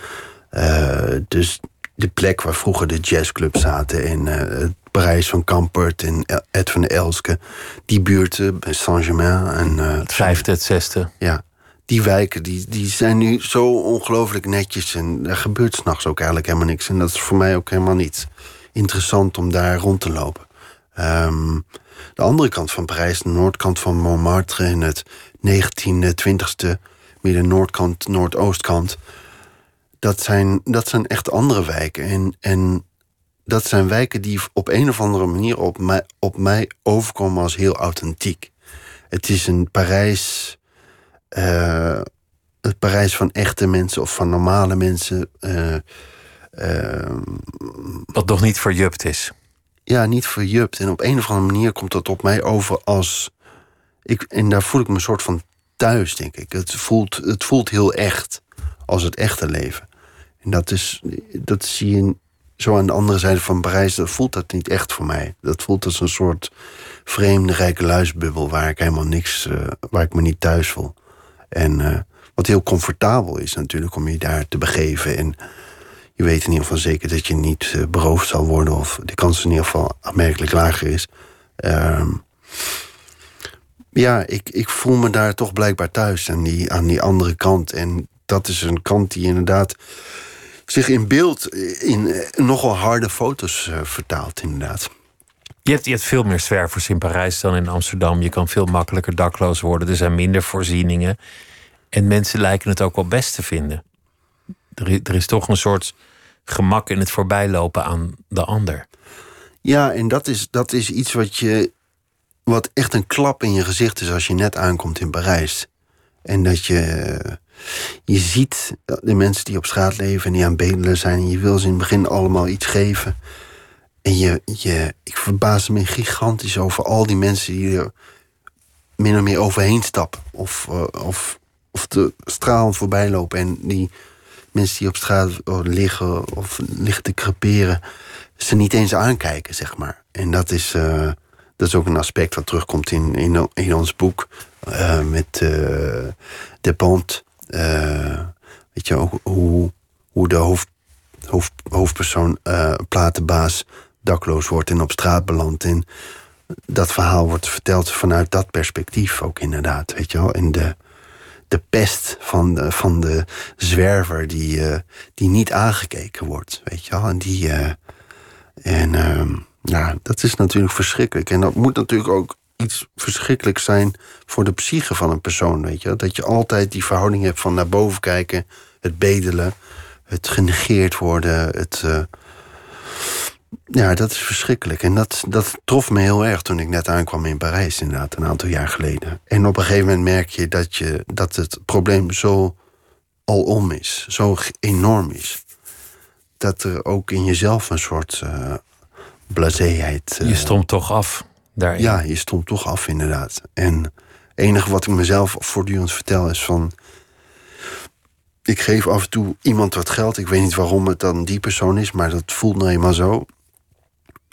Uh, dus de plek waar vroeger de jazzclubs zaten en uh, het Parijs van Kampert en Ed van de Elske. Die buurten bij Saint-Germain. En, uh, het vijfde, het zesde. Ja, die wijken die, die zijn nu zo ongelooflijk netjes. En er gebeurt s'nachts ook eigenlijk helemaal niks. En dat is voor mij ook helemaal niet interessant om daar rond te lopen. Um, de andere kant van Parijs, de noordkant van Montmartre... in het 19e, 20e, midden noordkant, noordoostkant... Dat zijn, dat zijn echt andere wijken. En, en dat zijn wijken die op een of andere manier op mij, op mij overkomen als heel authentiek. Het is een Parijs. Uh, het Parijs van echte mensen of van normale mensen. Uh, Ehm, Wat nog niet verjupt is. Ja, niet verjupt. En op een of andere manier komt dat op mij over als. Ik, en daar voel ik me een soort van thuis, denk ik. Het voelt, het voelt heel echt als het echte leven. En dat, is, dat zie je zo aan de andere zijde van Parijs. Dat voelt dat niet echt voor mij. Dat voelt als een soort vreemde rijke luisbubbel waar ik helemaal niks, uh, waar ik me niet thuis voel. En uh, wat heel comfortabel is natuurlijk om je daar te begeven. En je weet in ieder geval zeker dat je niet uh, beroofd zal worden, of de kans in ieder geval aanmerkelijk lager is. Uh, ja, ik, ik voel me daar toch blijkbaar thuis aan die, aan die andere kant. En dat is een kant die inderdaad zich in beeld in nogal harde foto's uh, vertaalt, inderdaad. Je hebt, je hebt veel meer zwervers in Parijs dan in Amsterdam. Je kan veel makkelijker dakloos worden. Er zijn minder voorzieningen. En mensen lijken het ook wel best te vinden. Er is, er is toch een soort gemak in het voorbijlopen aan de ander. Ja, en dat is, dat is iets wat je. wat echt een klap in je gezicht is als je net aankomt in Parijs. En dat je. Je ziet de mensen die op straat leven en die aan bedelen zijn. En je wil ze in het begin allemaal iets geven. En je, je, ik verbaas me gigantisch over al die mensen die er min of meer overheen stappen. Of, uh, of, of de straal voorbij lopen. En die mensen die op straat liggen of liggen te creperen, ze niet eens aankijken, zeg maar. En dat is, uh, dat is ook een aspect wat terugkomt in, in, ons boek uh, met De Pont. Weet je, hoe, hoe de hoofd, hoofd, hoofdpersoon, platenbaas, dakloos wordt en op straat belandt. En dat verhaal wordt verteld vanuit dat perspectief ook inderdaad, weet je wel. En de, de pest van de, van de zwerver die, uh, die niet aangekeken wordt, weet je wel. En die... En uh, ja, dat is natuurlijk verschrikkelijk. En dat moet natuurlijk ook iets verschrikkelijks zijn voor de psyche van een persoon, weet je. Dat je altijd die verhouding hebt van naar boven kijken, het bedelen, het genegeerd worden, het... Uh, ja, dat is verschrikkelijk. En dat, dat trof me heel erg toen ik net aankwam in Parijs, inderdaad, een aantal jaar geleden. En op een gegeven moment merk je dat, je, dat het probleem zo alom is, zo enorm is. Dat er ook in jezelf een soort uh, blaséheid. Uh, je stond toch af daarin? Ja, je stond toch af, inderdaad. En het enige wat ik mezelf voortdurend vertel is van. Ik geef af en toe iemand wat geld. Ik weet niet waarom het dan die persoon is, maar dat voelt nou eenmaal zo.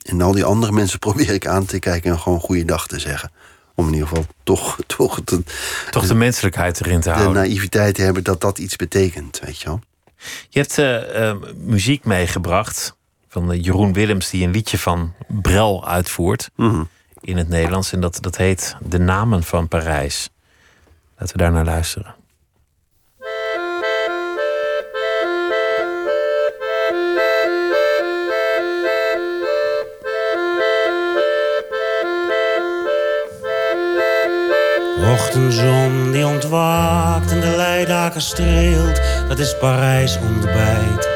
En al die andere mensen [LAUGHS] probeer ik aan te kijken en gewoon goeiedag te zeggen. Om in ieder geval toch, [LAUGHS] toch, te, toch de menselijkheid erin te de houden. De naïviteit te hebben dat dat iets betekent, weet je wel. Je hebt uh, uh, muziek meegebracht van uh, Jeroen Willems, die een liedje van Brel uitvoert mm -hmm. In het Nederlands. En dat, dat heet De Namen van Parijs. Laten we daar naar luisteren. Ochtendzon die ontwaakt en de leidaken streelt, dat is Parijs ontbijt.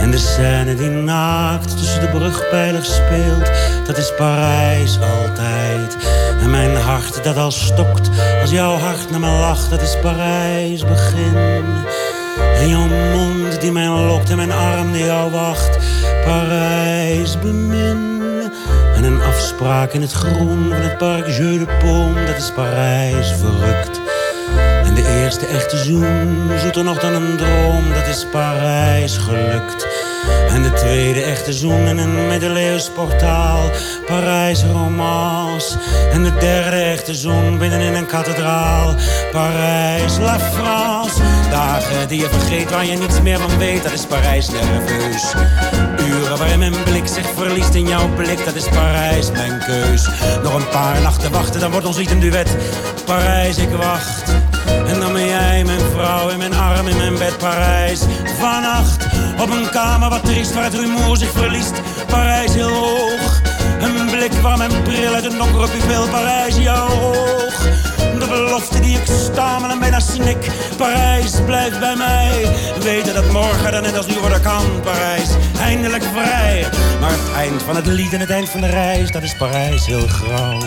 En de scène die naakt tussen de brugpijlers speelt, dat is Parijs altijd. En mijn hart dat al stokt als jouw hart naar me lacht, dat is Parijs begin. En jouw mond die mij lokt en mijn arm die jou wacht, Parijs bemin. En een afspraak in het groen van het park Jeu de Paume, dat is Parijs verrukt. De eerste echte zoen, zoeter nog dan een droom, dat is Parijs gelukt. En de tweede echte zoen in een middeleeuws portaal, Parijs romance. En de derde echte zoen binnenin een kathedraal, Parijs La France. Dagen die je vergeet waar je niets meer van weet, dat is Parijs nerveus. Uren waarin mijn blik zich verliest in jouw blik, dat is Parijs mijn keus. Nog een paar nachten wachten, dan wordt ons niet een duet. Parijs, ik wacht. En dan ben jij mijn vrouw in mijn arm in mijn bed, Parijs. Vannacht op een kamer wat triest waar het rumoer zich verliest. Parijs heel hoog. Een blik waar mijn bril uit een donkere pupil, Parijs jouw oog. De belofte die ik stamel en bijna snik. Parijs, blijf bij mij. Weten dat morgen dan net als nu worden kan. Parijs, eindelijk vrij. Maar het eind van het lied en het eind van de reis, dat is Parijs heel grauw.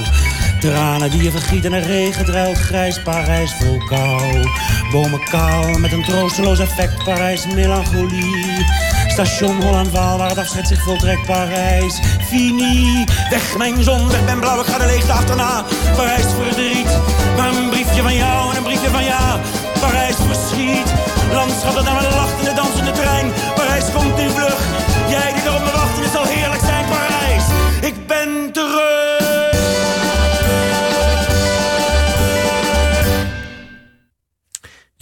Tranen die je vergiet en een regen druilt grijs Parijs vol kou. Bomen kaal met een troosteloos effect Parijs melancholie. Station Holland-Waal, waar het afscheid zich voltrekt. Parijs, fini. Weg mijn zon, weg ben blauw, ik ga de leegte achterna. Parijs verdriet, maar een briefje van jou en een briefje van ja. Parijs verschiet, landschappen naar mijn lachende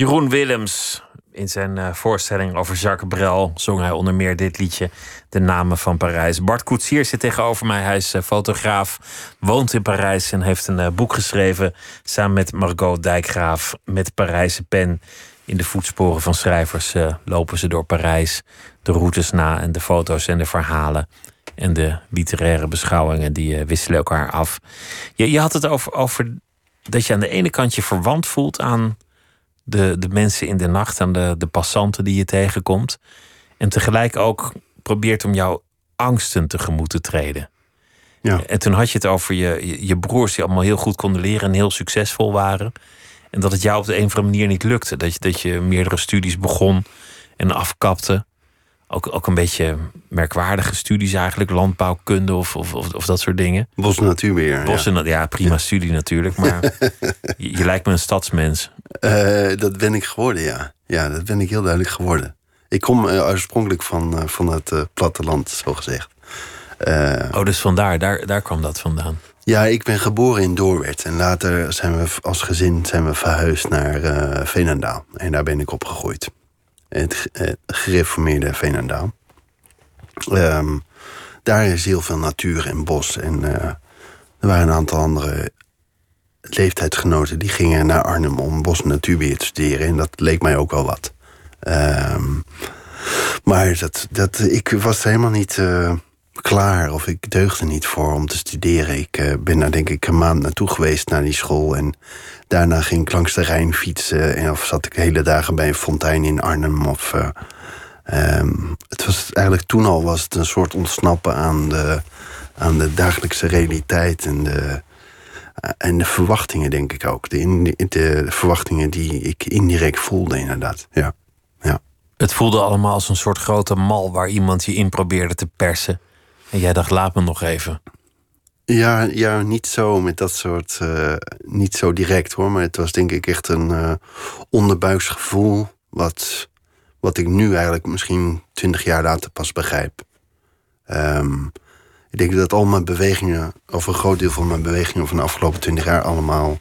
Jeroen Willems. In zijn uh, voorstelling over Jacques Brel zong hij onder meer dit liedje, De Namen van Parijs. Bart Koetsier zit tegenover mij. Hij is uh, fotograaf, woont in Parijs en heeft een uh, boek geschreven samen met Margot Dijkgraaf. Met Parijse pen. In de voetsporen van schrijvers lopen ze door Parijs. De routes na en de foto's en de verhalen. En de literaire beschouwingen die wisselen elkaar af. Je, je had het over dat je aan de ene kant je verwant voelt aan de, de mensen in de nacht en de, de passanten die je tegenkomt. En tegelijk ook probeert om jouw angsten tegemoet te treden. Ja. En toen had je het over je, je, broers die allemaal heel goed konden leren en heel succesvol waren. En dat het jou op de een of andere manier niet lukte. Dat je, dat je meerdere studies begon en afkapte. Ook, ook een beetje merkwaardige studies eigenlijk, landbouwkunde of, of, of, of dat soort dingen. Bos natuurbeheer. Bos ja. ja, prima studie natuurlijk, maar [LAUGHS] je, je, lijkt me een stadsmens. Uh, dat ben ik geworden, ja. Ja, dat ben ik heel duidelijk geworden. Ik kom uh, oorspronkelijk van, uh, van het platteland, zo gezegd. oh, dus vandaar, daar, daar kwam dat vandaan. Ja, ik ben geboren in Doorwerd. En later zijn we als gezin zijn we verhuisd naar Veenendaal. En daar ben ik opgegroeid het gereformeerde Veenendaal. Um, daar is heel veel natuur en bos. En er waren een aantal andere leeftijdsgenoten die gingen naar Arnhem om bos- en natuurbeheer te studeren. En dat leek mij ook wel wat. Um, maar dat, dat, ik was helemaal niet uh, klaar of ik deugde niet voor om te studeren. Ik uh, ben daar denk ik een maand naartoe geweest naar die school. En Daarna ging ik langs de Rijn fietsen. En of zat ik hele dagen bij een fontein in Arnhem. Of, uh, um, het was eigenlijk toen al was het een soort ontsnappen aan de, aan de dagelijkse realiteit. En de, en de verwachtingen, denk ik ook. De, de, de verwachtingen die ik indirect voelde, inderdaad. Ja. ja. Het voelde allemaal als een soort grote mal waar iemand je in probeerde te persen. En jij dacht, laat me nog even. Ja, ja, niet zo met dat soort. Uh, niet zo direct hoor. Maar het was denk ik echt een uh, onderbuiksgevoel. Wat, wat ik nu eigenlijk misschien twintig jaar later pas begrijp. Um, ik denk dat al mijn bewegingen, of een groot deel van mijn bewegingen van de afgelopen twintig jaar, allemaal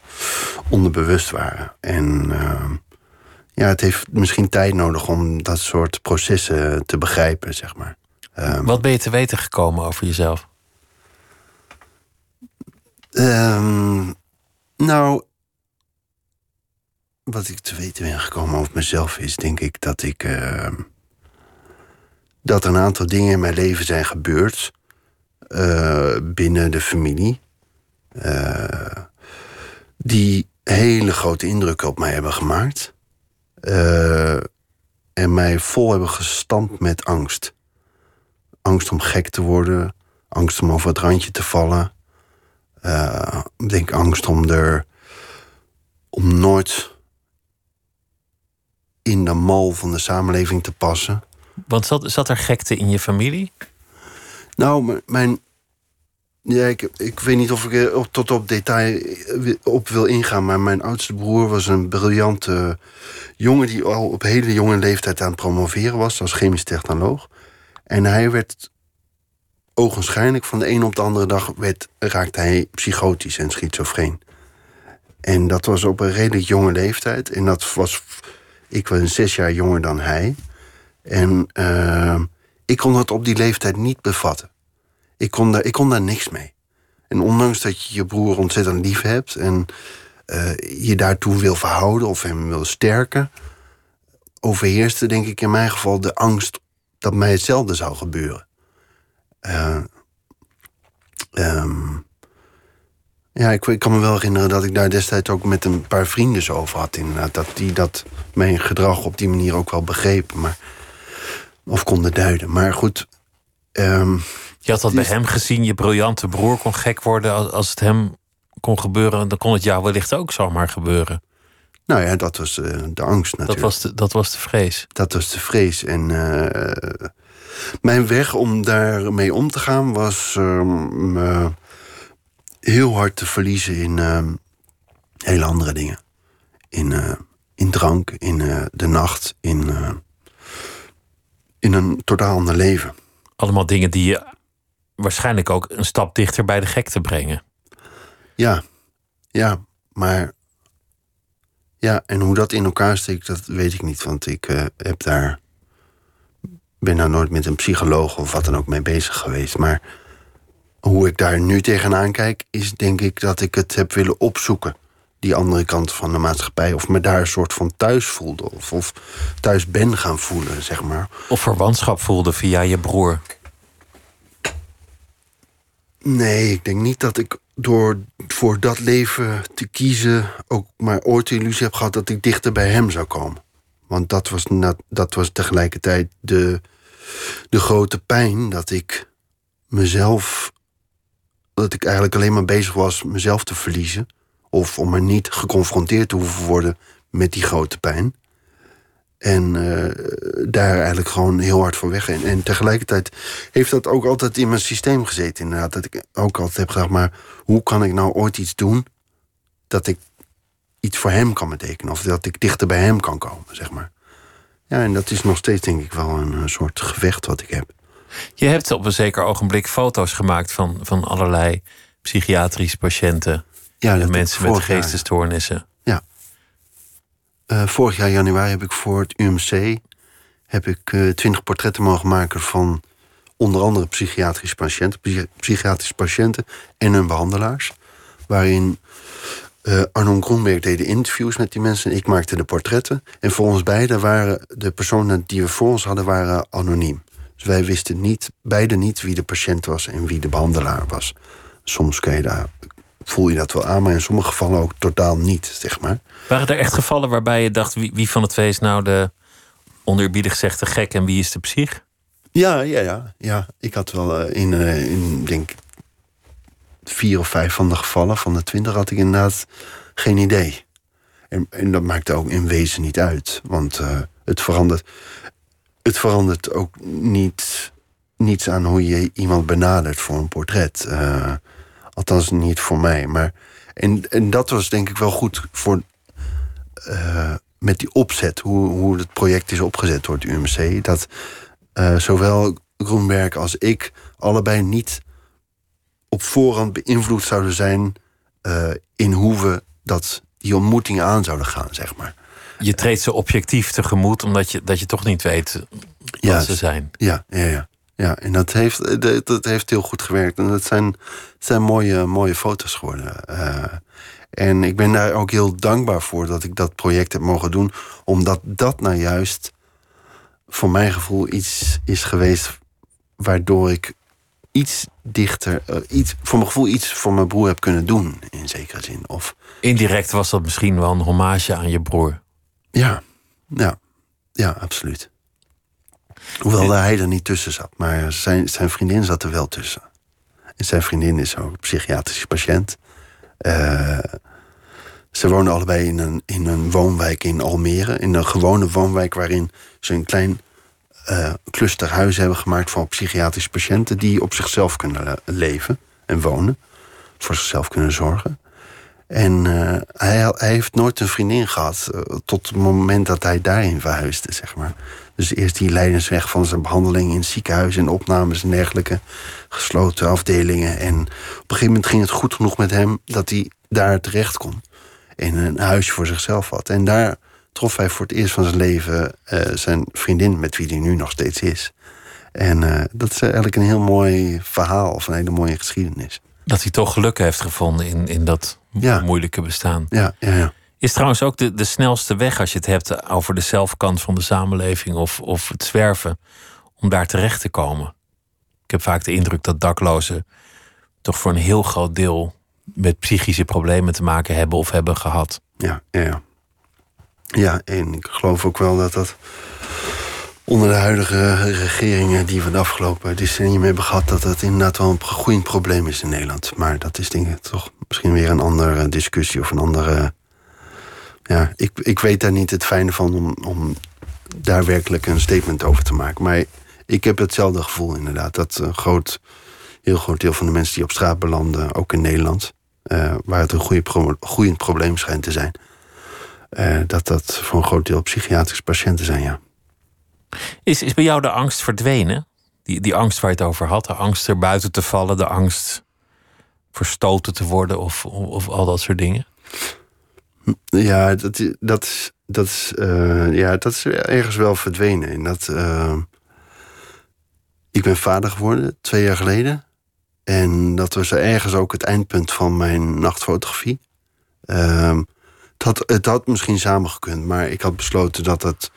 onderbewust waren. En uh, ja, het heeft misschien tijd nodig om dat soort processen te begrijpen, zeg maar. Um, Wat ben je te weten gekomen over jezelf? Um, nou, wat ik te weten ben gekomen over mezelf is, denk ik dat ik. Uh, dat er een aantal dingen in mijn leven zijn gebeurd. Uh, binnen de familie. Uh, die hele grote indruk op mij hebben gemaakt. en mij vol hebben gestampt met angst. Angst om gek te worden. Angst om over het randje te vallen uh, denk angst om er om nooit in de mal van de samenleving te passen. Want zat, zat er gekte in je familie? Nou, mijn. Ja, ik, ik weet niet of ik er tot op detail op wil ingaan, maar mijn oudste broer was een briljante jongen die al op hele jonge leeftijd aan het promoveren was als chemisch technoloog. En hij werd ogenschijnlijk van de een op de andere dag werd, raakte hij psychotisch en schizofreen. En dat was op een redelijk jonge leeftijd. En dat was. Ik was zes jaar jonger dan hij. En uh, ik kon dat op die leeftijd niet bevatten. Ik kon, daar, ik kon daar niks mee. En ondanks dat je je broer ontzettend lief hebt en uh, je daartoe wil verhouden of hem wil sterken, overheerste, denk ik in mijn geval, de angst dat mij hetzelfde zou gebeuren. Uh, um, ja, ik, kan me wel herinneren dat ik daar destijds ook met een paar vrienden over had. Inderdaad, dat die dat mijn gedrag op die manier ook wel begrepen. Maar, of konden duiden. Maar goed. Um, je had dat bij hem gezien, je briljante broer kon gek worden. Als het hem kon gebeuren, dan kon het jou wellicht ook zomaar gebeuren. Nou ja, dat was uh, de angst natuurlijk. Dat was de, dat was de vrees. Dat was de vrees. En uh, Mijn weg om daarmee om te gaan was ehm, me heel hard te verliezen in ehm, hele andere dingen. In, eh, in drank, in eh, de nacht, in, eh, in een totaal ander leven. Allemaal dingen die je waarschijnlijk ook een stap dichter bij de gekte brengen. Ja, ja, maar. Ja, en hoe dat in elkaar steekt, dat weet ik niet. Want ik eh, heb daar. ben daar nooit met een psycholoog of wat dan ook mee bezig geweest. Maar hoe ik daar nu tegenaan kijk, is denk ik dat ik het heb willen opzoeken. Die andere kant van de maatschappij. Of me daar een soort van thuis voelde. Of, of thuis ben gaan voelen, zeg maar. Of verwantschap voelde via je broer. Nee, ik denk niet dat ik door voor dat leven te kiezen ook maar ooit de illusie heb gehad dat ik dichter bij hem zou komen. Want dat was, net, dat was tegelijkertijd de, de grote pijn dat ik mezelf. dat ik eigenlijk alleen maar bezig was mezelf te verliezen. Of om er niet geconfronteerd te hoeven worden met die grote pijn. En uh, daar eigenlijk gewoon heel hard voor weg. En, en tegelijkertijd heeft dat ook altijd in mijn systeem gezeten. Inderdaad, dat ik ook altijd heb gedacht, maar hoe kan ik nou ooit iets doen dat ik iets voor hem kan betekenen? Of dat ik dichter bij hem kan komen, zeg maar. Ja, en dat is nog steeds denk ik wel een, een soort gevecht wat ik heb. Je hebt op een zeker ogenblik foto's gemaakt van, van allerlei psychiatrische patiënten. Ja, en mensen met geestesstoornissen. Ja. Uh, vorig jaar januari heb ik voor het UMC heb ik twintig uh, portretten mogen maken van onder andere psychiatrische patiënten, psychiatrische patiënten en hun behandelaars. Waarin uh, Arnon Groenberg deed de interviews met die mensen en ik maakte de portretten. En voor ons beiden waren de personen die we voor ons hadden, waren anoniem. Dus wij wisten niet, beide niet wie de patiënt was en wie de behandelaar was. Soms kun je daar, voel je dat wel aan, maar in sommige gevallen ook totaal niet, zeg maar. Waren er echt gevallen waarbij je dacht, wie, wie van de twee is nou de oneerbiedig gezegd de gek en wie is de psych? Ja, ja, ja. ja. Ik had wel uh, in, uh, in, denk vier of vijf van de gevallen, van de twintig, had ik inderdaad geen idee. En, en dat maakte ook in wezen niet uit. Want uh, het, verandert, het verandert ook niet, niets aan hoe je iemand benadert voor een portret. Althans, niet voor mij. Maar, en, en dat was denk ik wel goed voor met die opzet, hoe, hoe het project is opgezet door het UMC, dat uh, zowel Groenberg als ik allebei niet op voorhand beïnvloed zouden zijn uh, in hoe we dat, die ontmoeting aan zouden gaan, zeg maar. Je treedt ze objectief tegemoet, omdat je, dat je toch niet weet wat ja, ze zijn. Ja, ja, ja. Ja, en dat heeft, dat, dat heeft heel goed gewerkt. En dat zijn, zijn mooie, mooie foto's geworden. Uh, en ik ben daar ook heel dankbaar voor dat ik dat project heb mogen doen. Omdat dat nou juist voor mijn gevoel iets is geweest waardoor ik iets dichter, uh, iets, voor mijn gevoel iets voor mijn broer heb kunnen doen, in zekere zin. Of, Indirect was dat misschien wel een hommage aan je broer. Ja, ja, ja, absoluut. Hoewel hij er niet tussen zat, maar zijn, zijn vriendin zat er wel tussen. En zijn vriendin is ook psychiatrische patiënt. Uh, ze wonen allebei in een, in een woonwijk in Almere. In een gewone woonwijk waarin ze een klein uh, cluster huizen hebben gemaakt voor psychiatrische patiënten die op zichzelf kunnen leven en wonen. Voor zichzelf kunnen zorgen. En uh, hij, heeft nooit een vriendin gehad tot het moment dat hij daarin verhuisde, zeg maar. Dus eerst die leidensweg van zijn behandeling in ziekenhuizen en opnames en dergelijke. Gesloten afdelingen. En op een gegeven moment ging het goed genoeg met hem dat hij daar terecht kon. En een huisje voor zichzelf had. En daar trof hij voor het eerst van zijn leven uh, zijn vriendin, met wie hij nu nog steeds is. En uh, dat is eigenlijk een heel mooi verhaal, of een hele mooie geschiedenis. Dat hij toch geluk heeft gevonden in, in dat ja. moeilijke bestaan. Ja, ja, ja. Is trouwens ook de, de snelste weg als je het hebt over de zelfkant van de samenleving of, of het zwerven, om daar terecht te komen. Ik heb vaak de indruk dat daklozen toch voor een heel groot deel met psychische problemen te maken hebben of hebben gehad. Ja, ja, ja. En ik geloof ook wel dat dat onder de huidige regeringen die we de afgelopen decennium hebben gehad, dat dat inderdaad wel een groeiend probleem is in Nederland. Maar dat is denk ik toch misschien weer een andere discussie of een andere. Ja, ik, ik weet daar niet het fijne van om, om daar werkelijk een statement over te maken. Maar ik heb hetzelfde gevoel inderdaad. Dat een groot, heel groot deel van de mensen die op straat belanden, ook in Nederland, uh, waar het een goede groeiend probleem schijnt te zijn, uh, dat dat voor een groot deel psychiatrische patiënten zijn, ja. Is, is bij jou de angst verdwenen? Die, die angst waar je het over had, de angst er buiten te vallen, de angst verstoten te worden of, of, al dat soort dingen? Ja, dat, dat, is, dat, uh, ja, dat is ergens wel verdwenen. En dat, uh, ik ben vader geworden twee jaar geleden. En dat was ergens ook het eindpunt van mijn nachtfotografie. Uh, het, had, het had misschien samengekund, maar ik had besloten dat het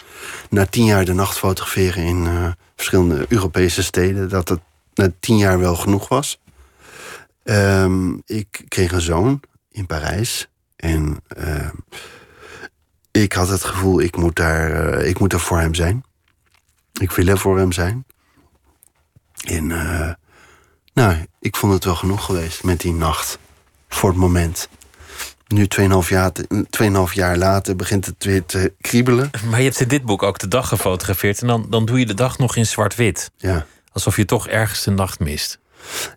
na tien jaar de nacht fotograferen in uh, verschillende Europese steden, dat het na tien jaar wel genoeg was. Um, ik kreeg een zoon in Parijs. En uh, ik had het gevoel, ik moet, daar, uh, ik moet er voor hem zijn. Ik wil er voor hem zijn. En uh, nou, ik vond het wel genoeg geweest met die nacht. Voor het moment. Nu, 2,5 jaar, 2,5 jaar later, begint het weer te kriebelen. Maar je hebt in dit boek ook de dag gefotografeerd. En dan, dan doe je de dag nog in zwart-wit. Ja. Alsof je toch ergens de nacht mist.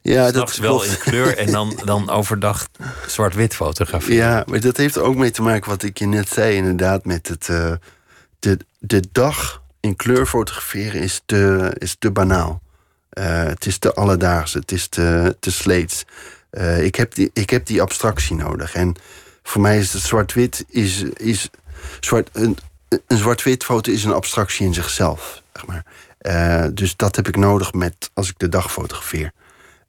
Ja, dat is wel in kleur en dan, [LAUGHS] dan overdag zwart-wit fotografie. Ja, maar dat heeft er ook mee te maken wat ik je net zei, inderdaad, met het. Uh, de, de dag in kleur fotograferen is te, is te banaal. Uh, het is te alledaags, het is te, te sleets. Uh, ik, heb die, ik heb die abstractie nodig. En voor mij is het zwart-wit is, is zwart, een, een zwart-wit foto is een abstractie in zichzelf. Zeg maar. Uh, dus dat heb ik nodig met als ik de dag fotografeer.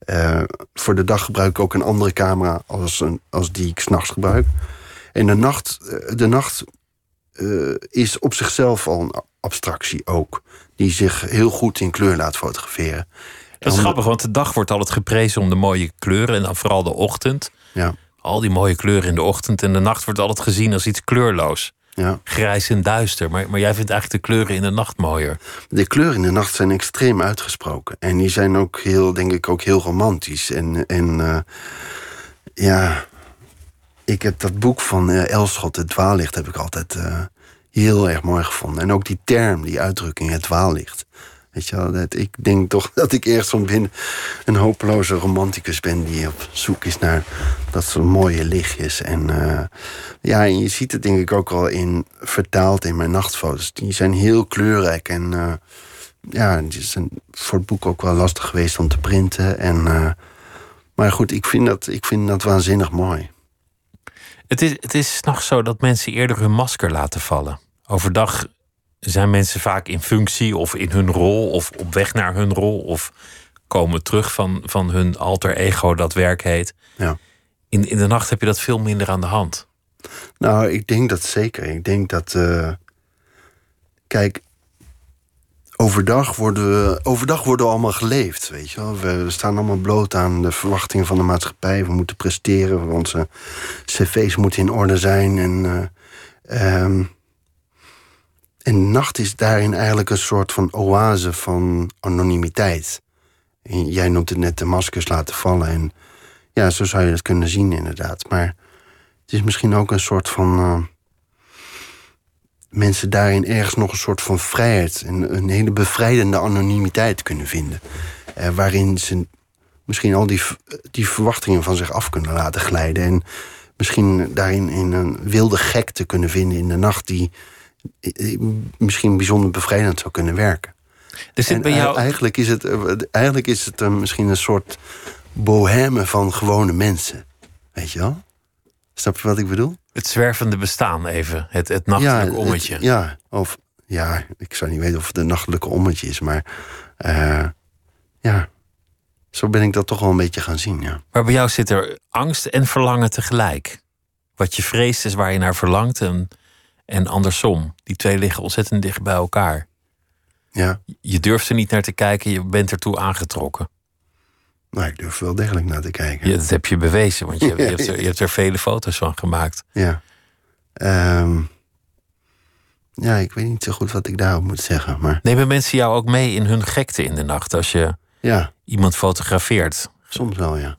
Uh, voor de dag gebruik ik ook een andere camera als, een, als die ik s'nachts gebruik. En de nacht, de nacht uh, is op zichzelf al een abstractie ook. Die zich heel goed in kleur laat fotograferen. Dat is grappig, want de dag wordt altijd geprezen om de mooie kleuren. En dan vooral de ochtend. Ja. Al die mooie kleuren in de ochtend. En de nacht wordt altijd gezien als iets kleurloos. Ja. Grijs en duister. Maar, maar jij vindt eigenlijk de kleuren in de nacht mooier. De kleuren in de nacht zijn extreem uitgesproken. En die zijn ook heel, denk ik, ook heel romantisch. En, en uh, ja, ik heb dat boek van uh, Elschot, Het Dwaallicht, heb ik altijd uh, heel erg mooi gevonden. En ook die term, die uitdrukking, het dwaallicht. Ik denk toch [LAUGHS] dat ik eerst van binnen een hopeloze romanticus ben die op zoek is naar dat soort mooie lichtjes. En uh, ja, en je ziet het denk ik ook al in vertaald in mijn nachtfoto's. Die zijn heel kleurrijk en uh, ja, die zijn voor het boek ook wel lastig geweest om te printen. En, uh, maar goed, ik vind, dat, ik vind dat waanzinnig mooi. Het is, het is nog zo dat mensen eerder hun masker laten vallen. Overdag zijn mensen vaak in functie of in hun rol of op weg naar hun rol of komen terug van, van hun alter ego dat werk heet. Ja. In, in de nacht heb je dat veel minder aan de hand. Nou, ik denk dat zeker. Ik denk dat. Uh, kijk, overdag worden, we, overdag worden we allemaal geleefd. Weet je wel? We, staan allemaal bloot aan de verwachtingen van de maatschappij. We moeten presteren. Onze cv's moeten in orde zijn. En. Uh, um, en nacht is daarin eigenlijk een soort van oase van anonimiteit. Jij noemt het net de maskers laten vallen. En ja, zo zou je dat kunnen zien, inderdaad. Maar het is misschien ook een soort van. Uh, mensen daarin ergens nog een soort van vrijheid. en een hele bevrijdende anonimiteit kunnen vinden. Uh, waarin ze misschien al die, die verwachtingen van zich af kunnen laten glijden. En misschien daarin in een wilde gekte kunnen vinden in de nacht die misschien bijzonder bevrijdend zou kunnen werken. Dus bij jou... eigenlijk is het, eigenlijk is het misschien een soort bohème van gewone mensen. Weet je wel? Snap je wat ik bedoel? Het zwervende bestaan even. Het, het ja, ommetje. Het, ja, of ja, ik zou niet weten of het een nachtelijke ommetje is, maar uh, ja, zo ben ik dat toch wel een beetje gaan zien. Ja. Maar bij jou zit er angst en verlangen tegelijk. Wat je vreest is waar je naar verlangt. En en andersom. Die twee liggen ontzettend dicht bij elkaar. Ja. Je durft er niet naar te kijken, je bent ertoe aangetrokken. Nou, ik durf wel degelijk naar te kijken. Ja, dat heb je bewezen, want je, [LAUGHS] je, hebt, er, je hebt, er, vele foto's van gemaakt. Ja. Um, ja, ik weet niet zo goed wat ik daarop moet zeggen. Maar... Nemen mensen jou ook mee in hun gekte in de nacht als je ja. iemand fotografeert? Soms wel, ja.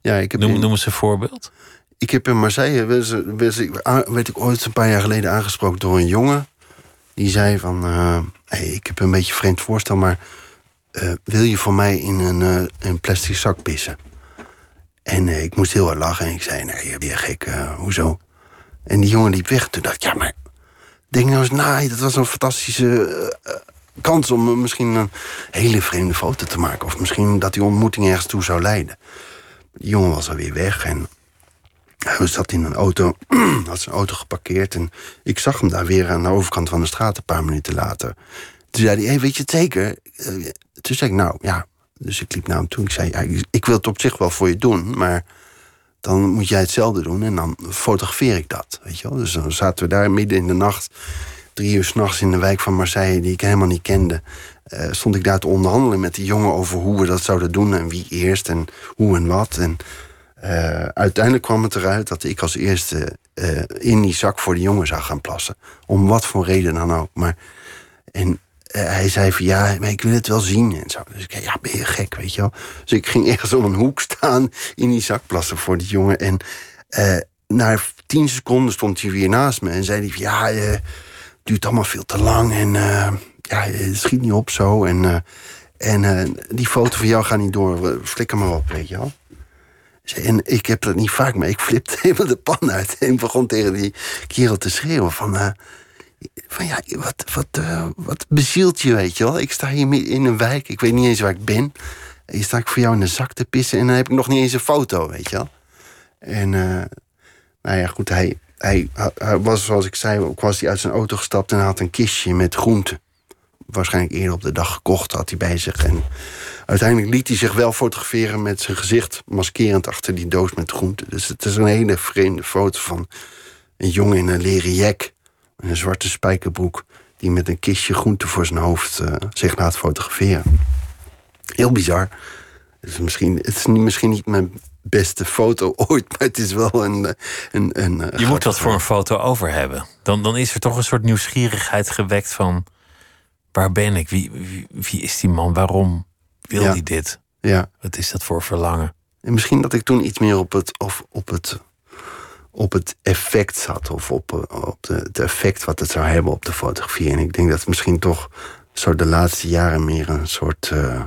ja ik heb noem, in... noem eens een voorbeeld. Ik heb in Marseille, werd, ik ooit een paar jaar geleden aangesproken door een jongen. Die zei van, hey, ik heb een beetje vreemd voorstel, maar uh, wil je voor mij in een, uh, een plastic zak pissen? En ik moest heel hard lachen en ik zei, nee, je bent gek, hoezo? En die jongen liep weg. Toen dacht ik, ja, maar denk nou eens na, dat was een fantastische kans om misschien een hele vreemde foto te maken. Of misschien dat die ontmoeting ergens toe zou leiden. Die jongen was alweer weg en hij zat in een auto, [CLEARS THROAT] had zijn auto geparkeerd. En ik zag hem daar weer aan de overkant van de straat een paar minuten later. Toen zei hij, hey, weet je het zeker? Eh, toen zei ik, nou ja. Dus ik liep naar hem toe. Ik zei, ja, ik wil het op zich wel voor je doen, maar dan moet jij hetzelfde doen en dan fotografeer ik dat. Weet je wel? Dus dan zaten we daar midden in de nacht, drie uur s'nachts in de wijk van Marseille, die ik helemaal niet kende. Uh, stond ik daar te onderhandelen met die jongen over hoe we dat zouden doen en wie eerst en hoe en wat. En uh, uiteindelijk kwam het eruit dat ik als eerste uh, in die zak voor de jongen zou gaan plassen. Om wat voor reden dan ook. Maar, en uh, hij zei van ja, maar ik wil het wel zien en zo. Dus ik zei, ja, ben je gek, weet je wel. Dus ik ging [LAUGHS] ergens om een hoek staan in die zak plassen voor die jongen. En na tien seconden stond hij weer naast me en zei hij ja, het duurt allemaal veel te lang en ja, het schiet niet op zo. En, en die foto van jou gaat niet door, flikker maar op, weet je wel. En ik heb dat niet vaak, maar ik flipte [LAUGHS] helemaal de pan uit. En begon tegen die kerel te schreeuwen van... Uh, van ja, wat, wat, uh, wat bezielt je, weet je wel? Ik sta hier in een wijk, ik weet niet eens waar ik ben. Hier sta ik voor jou in de zak te pissen... en dan heb ik nog niet eens een foto, weet je wel? En uh, nou ja, goed, hij, hij, hij, was, zoals ik zei... ook was hij uit zijn auto gestapt en had een kistje met groenten. Waarschijnlijk eerder op de dag gekocht, had hij bij zich. En Uiteindelijk liet hij zich wel fotograferen met zijn gezicht maskerend achter die doos met groenten. Dus het is een hele vreemde foto van een jongen in een leren jek, een zwarte spijkerbroek, die met een kistje groenten voor zijn hoofd uh, zich laat fotograferen. Heel bizar. Het is, misschien, het is misschien niet mijn beste foto [LAUGHS] ooit, maar het is wel een. Eh, een, een eh, Je moet wat voor een foto over hebben. Dan, dan is er toch een soort nieuwsgierigheid gewekt van. Waar ben ik? Wie, wie, wie is die man? Waarom? Wil ja. hij dit? Ja. Wat is dat voor verlangen? En misschien dat ik toen iets meer op het, of op het, op het effect zat. Of op, op de, het effect wat het zou hebben op de fotografie. En ik denk dat het misschien toch zo de laatste jaren meer een soort... Uh,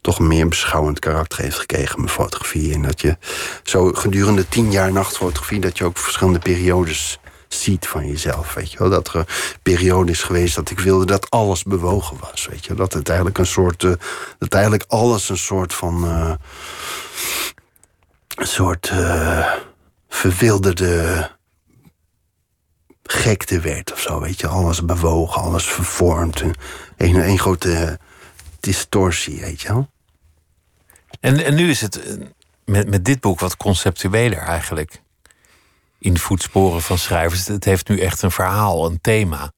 toch meer beschouwend karakter heeft gekregen, mijn fotografie. En dat je zo gedurende tien jaar nachtfotografie... dat je ook verschillende periodes ziet van jezelf. Weet je wel? Dat er een periode is geweest dat ik wilde dat alles bewogen was. Weet je? Dat het eigenlijk een soort. Uh, dat eigenlijk alles een soort van. Uh, een soort. Uh, verwilderde. gekte werd of zo. Weet je? Alles bewogen, alles vervormd. Een, een grote distortie, weet je wel. En, en nu is het met, met dit boek wat conceptueler eigenlijk in voetsporen van schrijvers. Het heeft nu echt een verhaal, een thema.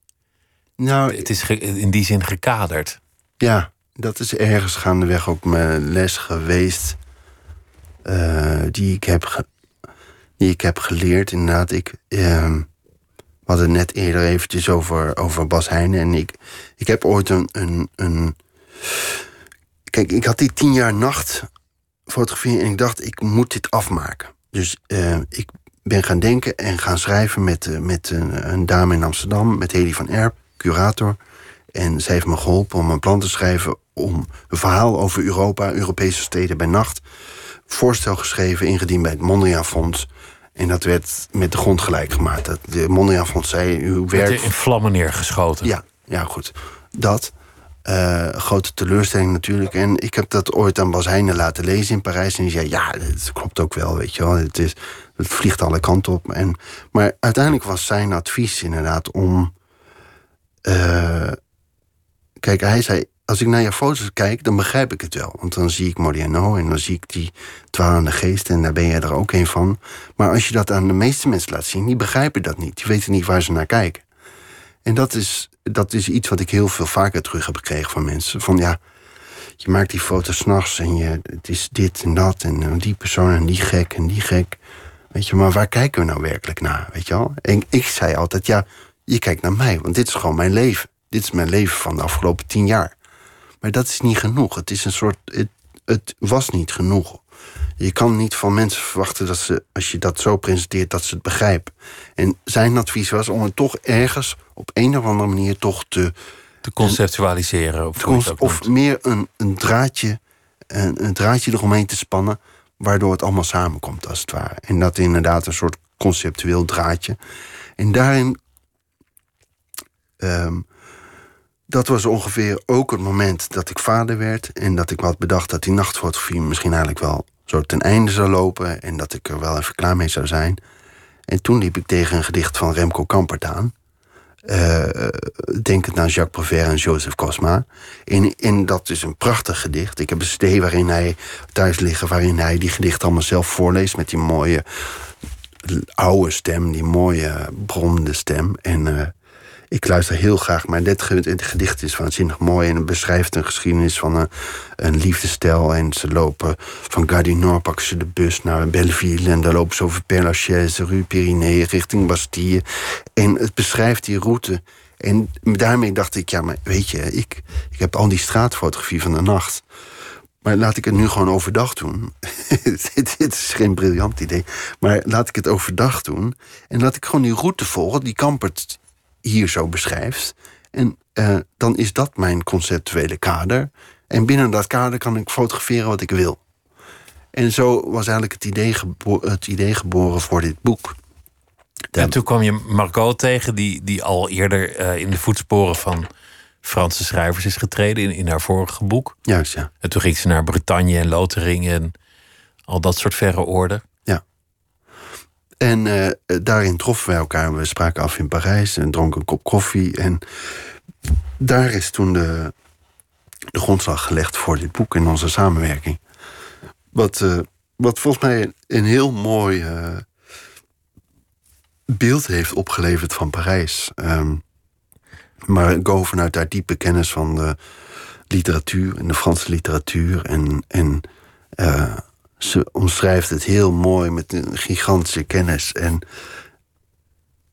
Nou, het is in die zin gekaderd. Ja, dat is ergens gaandeweg ook mijn les geweest. Uh, die, ik heb die ik heb geleerd. Inderdaad, ik. Uh, we hadden net eerder eventjes over, over Bas Heijnen. En ik, ik heb ooit een, een, een. Kijk, ik had die tien jaar nacht fotografie en ik dacht, ik moet dit afmaken. Dus uh, ik ben gaan denken en gaan schrijven met, uh, met een, een, dame in Amsterdam, met Hedy van Erp, curator. En zij heeft me geholpen om een plan te schrijven om een verhaal over Europa, Europese steden bij nacht. Voorstel geschreven, ingediend bij het Mondriaan Fonds. En dat werd met de grond gelijk gemaakt. Dat de Mondriaan Fonds zei, uw werk... in vlammen neergeschoten. Ja, ja goed. Dat. Uh, grote teleurstelling natuurlijk. En ik heb dat ooit aan Bas Heijnen laten lezen in Parijs. En die zei, ja, dat klopt ook wel, weet je wel. Het, is, het vliegt alle kanten op. En, maar uiteindelijk was zijn advies inderdaad om... Uh, kijk, hij zei, als ik naar je foto's kijk, dan begrijp ik het wel. Want dan zie ik Modiano en dan zie ik die dwalende geest... en daar ben jij er ook een van. Maar als je dat aan de meeste mensen laat zien, die begrijpen dat niet. Die weten niet waar ze naar kijken. En dat is, dat is iets wat ik heel veel vaker terug heb gekregen van mensen. Van ja, je maakt die foto's s'nachts en je, het is dit en dat... en die persoon en die gek en die gek... Weet je, maar waar kijken we nou werkelijk naar? Weet je wel? En ik zei altijd, ja, je kijkt naar mij, want dit is gewoon mijn leven. Dit is mijn leven van de afgelopen tien jaar. Maar dat is niet genoeg. Het is een soort. Het, het was niet genoeg. Je kan niet van mensen verwachten dat ze, als je dat zo presenteert, dat ze het begrijpen. En zijn advies was om het toch ergens op een of andere manier toch te, te conceptualiseren. Of, of meer een, een draadje, een, een draadje eromheen te spannen, waardoor het allemaal samenkomt, als het ware. En dat inderdaad een soort conceptueel draadje. En daarin. Um, dat was ongeveer ook het moment dat ik vader werd. En dat ik had bedacht dat die nachtfotografie misschien eigenlijk wel zo ten einde zou lopen. En dat ik er wel even klaar mee zou zijn. En toen liep ik tegen een gedicht van Remco Kampert aan. Uh, denk het naar Jacques Prévert en Joseph Cosma. En, en dat is een prachtig gedicht. Ik heb een CD waarin hij thuis liggen, waarin hij die gedicht allemaal zelf voorleest met die mooie oude stem, die mooie bromende stem. En uh, ik luister heel graag, maar dit gedicht is waanzinnig mooi. En het beschrijft een geschiedenis van een, een liefdestel. En ze lopen van Nord, pakken ze de bus naar Belleville. En dan lopen ze over Père Lachaise, Rue Pyrénées, richting Bastille. En het beschrijft die route. En daarmee dacht ik, ja, maar weet je, ik, ik heb al die straatfotografie van de nacht. Maar laat ik het nu gewoon overdag doen. [LAUGHS] dit, is geen briljant idee. Maar laat ik het overdag doen. En laat ik gewoon die route volgen. Die Kampert hier zo beschrijft. En uh, dan is dat mijn conceptuele kader. En binnen dat kader kan ik fotograferen wat ik wil. En zo was eigenlijk het idee, het idee geboren voor dit boek. En toen kwam je Margot tegen, die, die al eerder uh, in de voetsporen van Franse schrijvers is getreden in, in haar vorige boek. Juist, ja. En toen ging ze naar Bretagne en Lotering en al dat soort verre oorden. En uh, daarin troffen wij elkaar. We spraken af in Parijs en dronken een kop koffie. En daar is toen de, de grondslag gelegd voor dit boek in onze samenwerking. Wat, uh, wat volgens mij een heel mooi beeld heeft opgeleverd van Parijs. Um, maar go vanuit daar diepe kennis van de literatuur en de Franse literatuur. En, en ze omschrijft het heel mooi met een gigantische kennis. En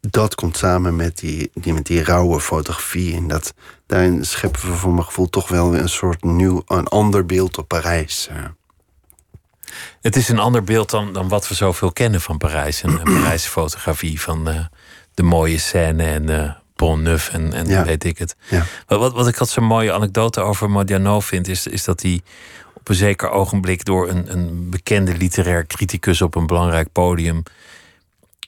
dat komt samen met die, die, met die rauwe fotografie. En dat, daarin scheppen we voor mijn gevoel toch wel een soort nieuw, een ander beeld op Parijs. Het is een ander beeld dan, dan wat we zoveel kennen van Parijs. En, Parijse fotografie van uh, de mooie scène en uh, Pont Neuf en, en weet ik het. Ja. Wat, wat ik had zo'n mooie anekdote over Modiano vind, is, is dat hij op een zeker ogenblik door een, een bekende literair criticus op een belangrijk podium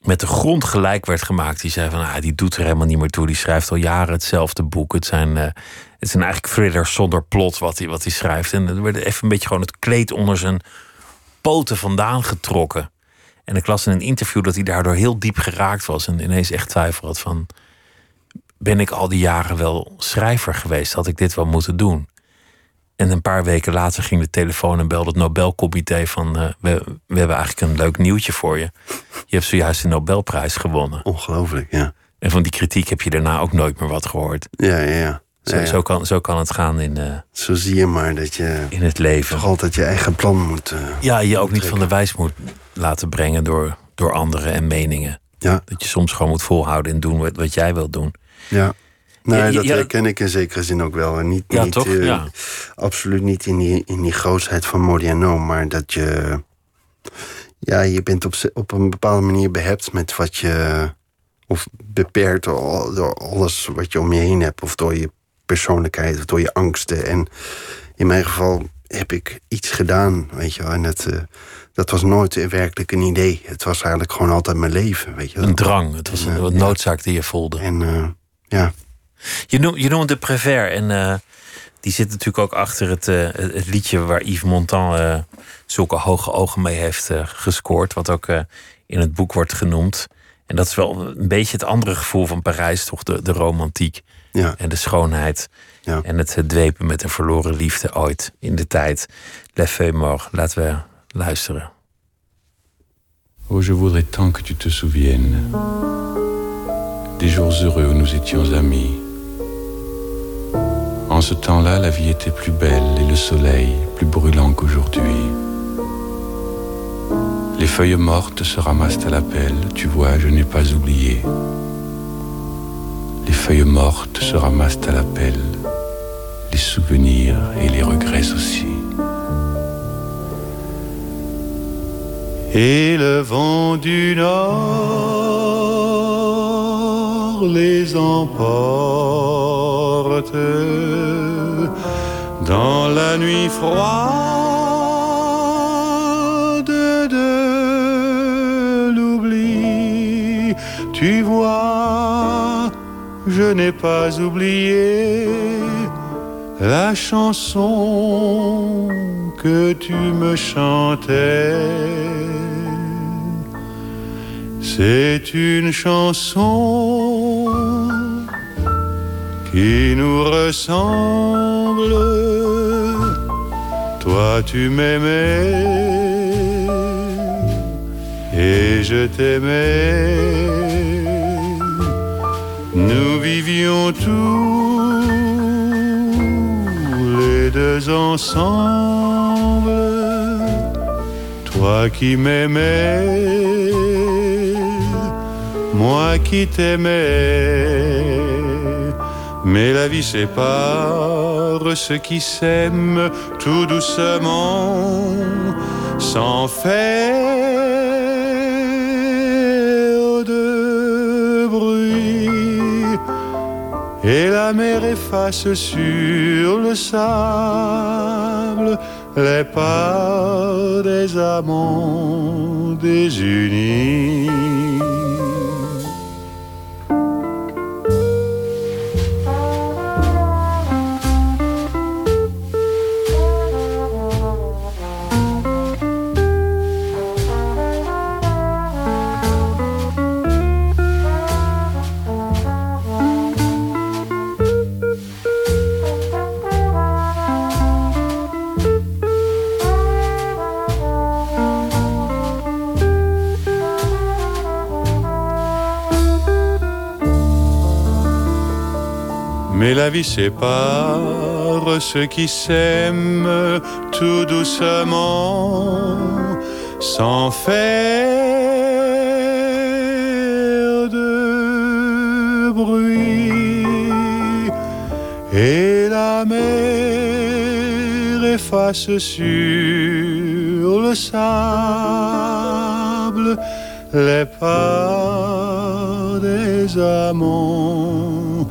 met de grond gelijk werd gemaakt. Die zei van, ah, die doet er helemaal niet meer toe. Die schrijft al jaren hetzelfde boek. Het zijn, uh, het zijn eigenlijk thrillers zonder plot wat hij, wat hij schrijft. En er werd even een beetje gewoon het kleed onder zijn poten vandaan getrokken. En ik las in een interview dat hij daardoor heel diep geraakt was. En ineens echt twijfel had van... ben ik al die jaren wel schrijver geweest? Had ik dit wel moeten doen? En een paar weken later ging de telefoon en belde het Nobelcomité van... Uh, we, we hebben eigenlijk een leuk nieuwtje voor je. Je hebt zojuist de Nobelprijs gewonnen. Ongelooflijk, ja. En van die kritiek heb je daarna ook nooit meer wat gehoord. Ja, ja, ja. Zo, Zo, kan, zo kan het gaan in, uh, zo zie je maar dat je in het leven. toch altijd je eigen plan moet. Uh, ja, je ook niet van de wijs moet laten brengen door, door anderen en meningen. Ja. Dat je soms gewoon moet volhouden en doen wat, wat jij wilt doen. Ja. Nee, dat herken ik in zekere zin ook wel. En niet, ja, niet, toch? Uh, ja. Absoluut niet in die, in die grootheid van Modiano, maar dat je. Ja, je bent op, op een bepaalde manier behept met wat je. Of beperkt door, door alles wat je om je heen hebt, of door je persoonlijkheid, of door je angsten. En in mijn geval heb ik iets gedaan, weet je wel. En het, uh, dat was nooit werkelijk een idee. Het was eigenlijk gewoon altijd mijn leven, weet je wel. Een drang, het was een, noodzaak die je voelde. En uh, ja. Je noemt, je noemt de Prévert en uh, die zit natuurlijk ook achter het, uh, het liedje waar Yves Montand uh, zulke hoge ogen mee heeft gescoord. Wat ook in het boek wordt genoemd. En dat is wel een beetje het andere gevoel van Parijs, toch? De, de romantiek ja. en de schoonheid. Ja. En het dwepen met een verloren liefde ooit in de tijd. Le Mort. Laten we luisteren. Oh, je voudrais tant que tu te souviennes des jours heureux où nous étions amis. En ce temps-là, la vie était plus belle et le soleil plus brûlant qu'aujourd'hui. Les feuilles mortes se ramassent à la pelle, tu vois, je n'ai pas oublié. Les feuilles mortes se ramassent à la pelle, les souvenirs et les regrets aussi. Et le vent du nord les emporte dans la nuit froide de l'oubli. Tu vois, je n'ai pas oublié la chanson que tu me chantais. C'est une chanson qui nous ressemble. Toi tu m'aimais et je t'aimais. Nous vivions tous les deux ensemble. Toi qui m'aimais, moi qui t'aimais. Mais la vie sépare ceux qui s'aiment tout doucement, sans faire de bruit. Et la mer efface sur le sable les pas des amants désunis. Vie sépare ceux qui s'aiment tout doucement, sans faire de bruit. Et la mer efface sur le sable les pas des amants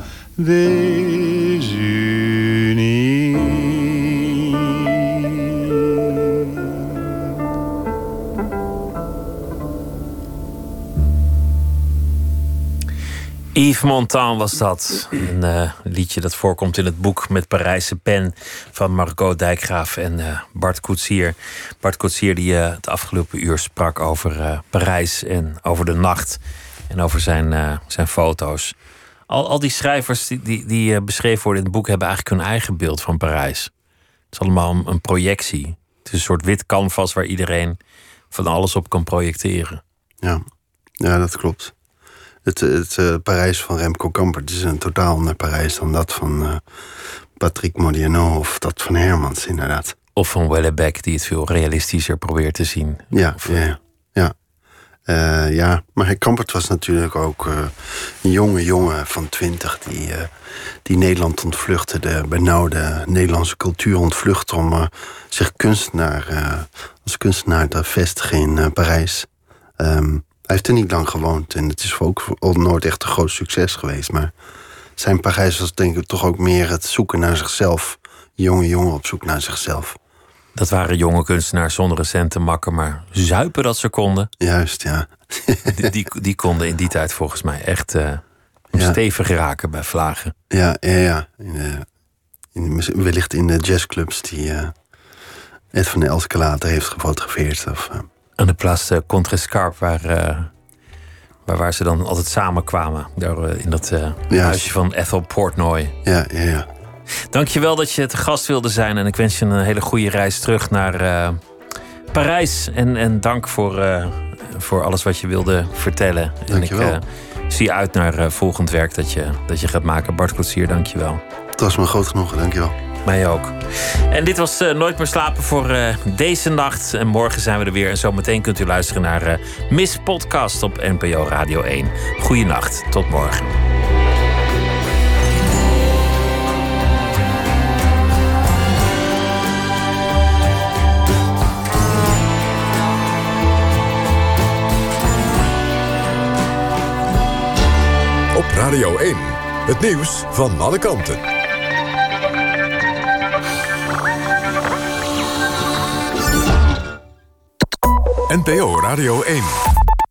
Yves was dat. Een uh, liedje dat voorkomt in het boek met Parijse pen van Margot Dijkgraaf en uh, Bart Koetsier. Bart Koetsier die uh, het afgelopen uur sprak over Parijs en over de nacht en over zijn, zijn foto's. Al, al die schrijvers die, die, die beschreven worden in het boek hebben eigenlijk hun eigen beeld van Parijs. Het is allemaal een projectie. Het is een soort wit canvas waar iedereen van alles op kan projecteren. Ja, ja dat klopt. Het, het uh, Parijs van Remco Kampert is een totaal ander Parijs dan dat van uh, Patrick Modiano of dat van Hermans, inderdaad. Of van Wellebeck, die het veel realistischer probeert te zien. Ja, of, ja, ja. Uh, ja, maar Kampert was natuurlijk ook een jonge jongen van twintig die, die Nederland ontvluchtte, de benauwde Nederlandse cultuur ontvluchtte om zich kunstenaar, als kunstenaar te vestigen in Parijs. Um, hij heeft er niet lang gewoond en het is ook nooit echt een groot succes geweest. Maar zijn Parijs was denk ik toch ook meer het zoeken naar zichzelf. Jonge jongen op zoek naar zichzelf. Dat waren jonge kunstenaars zonder recente makken, maar zuipen dat ze konden. Juist, ja. [LAUGHS] die, die, die, konden in die tijd volgens mij echt uh, ja. stevig raken bij vlagen. Ja, ja, ja. In de, in, wellicht in de jazzclubs die uh, Ed van de Elskelater heeft gefotografeerd. Of, uh, aan de plaats uh, Contrescarpe, waar, uh, waar, waar ze dan altijd samenkwamen. Daar, uh, in dat huisje van Ethel Portnoy. Ja, ja, ja. Dankjewel dat je te gast wilde zijn. En ik wens je een hele goede reis terug naar Parijs. En, en dank voor, voor alles wat je wilde vertellen. Dankjewel. En ik zie uit naar volgend werk dat je, dat je gaat maken. Bart Koetsier, dankjewewel. Het was me groot genoegen, dankjewel. Mij ook. En dit was uh, Nooit meer slapen voor uh, deze nacht. En morgen zijn we er weer. En zometeen kunt u luisteren naar uh, Miss Podcast op NPO Radio 1. Goeienacht. Tot morgen. Op Radio 1. Het nieuws van alle kanten. NPO Radio 1.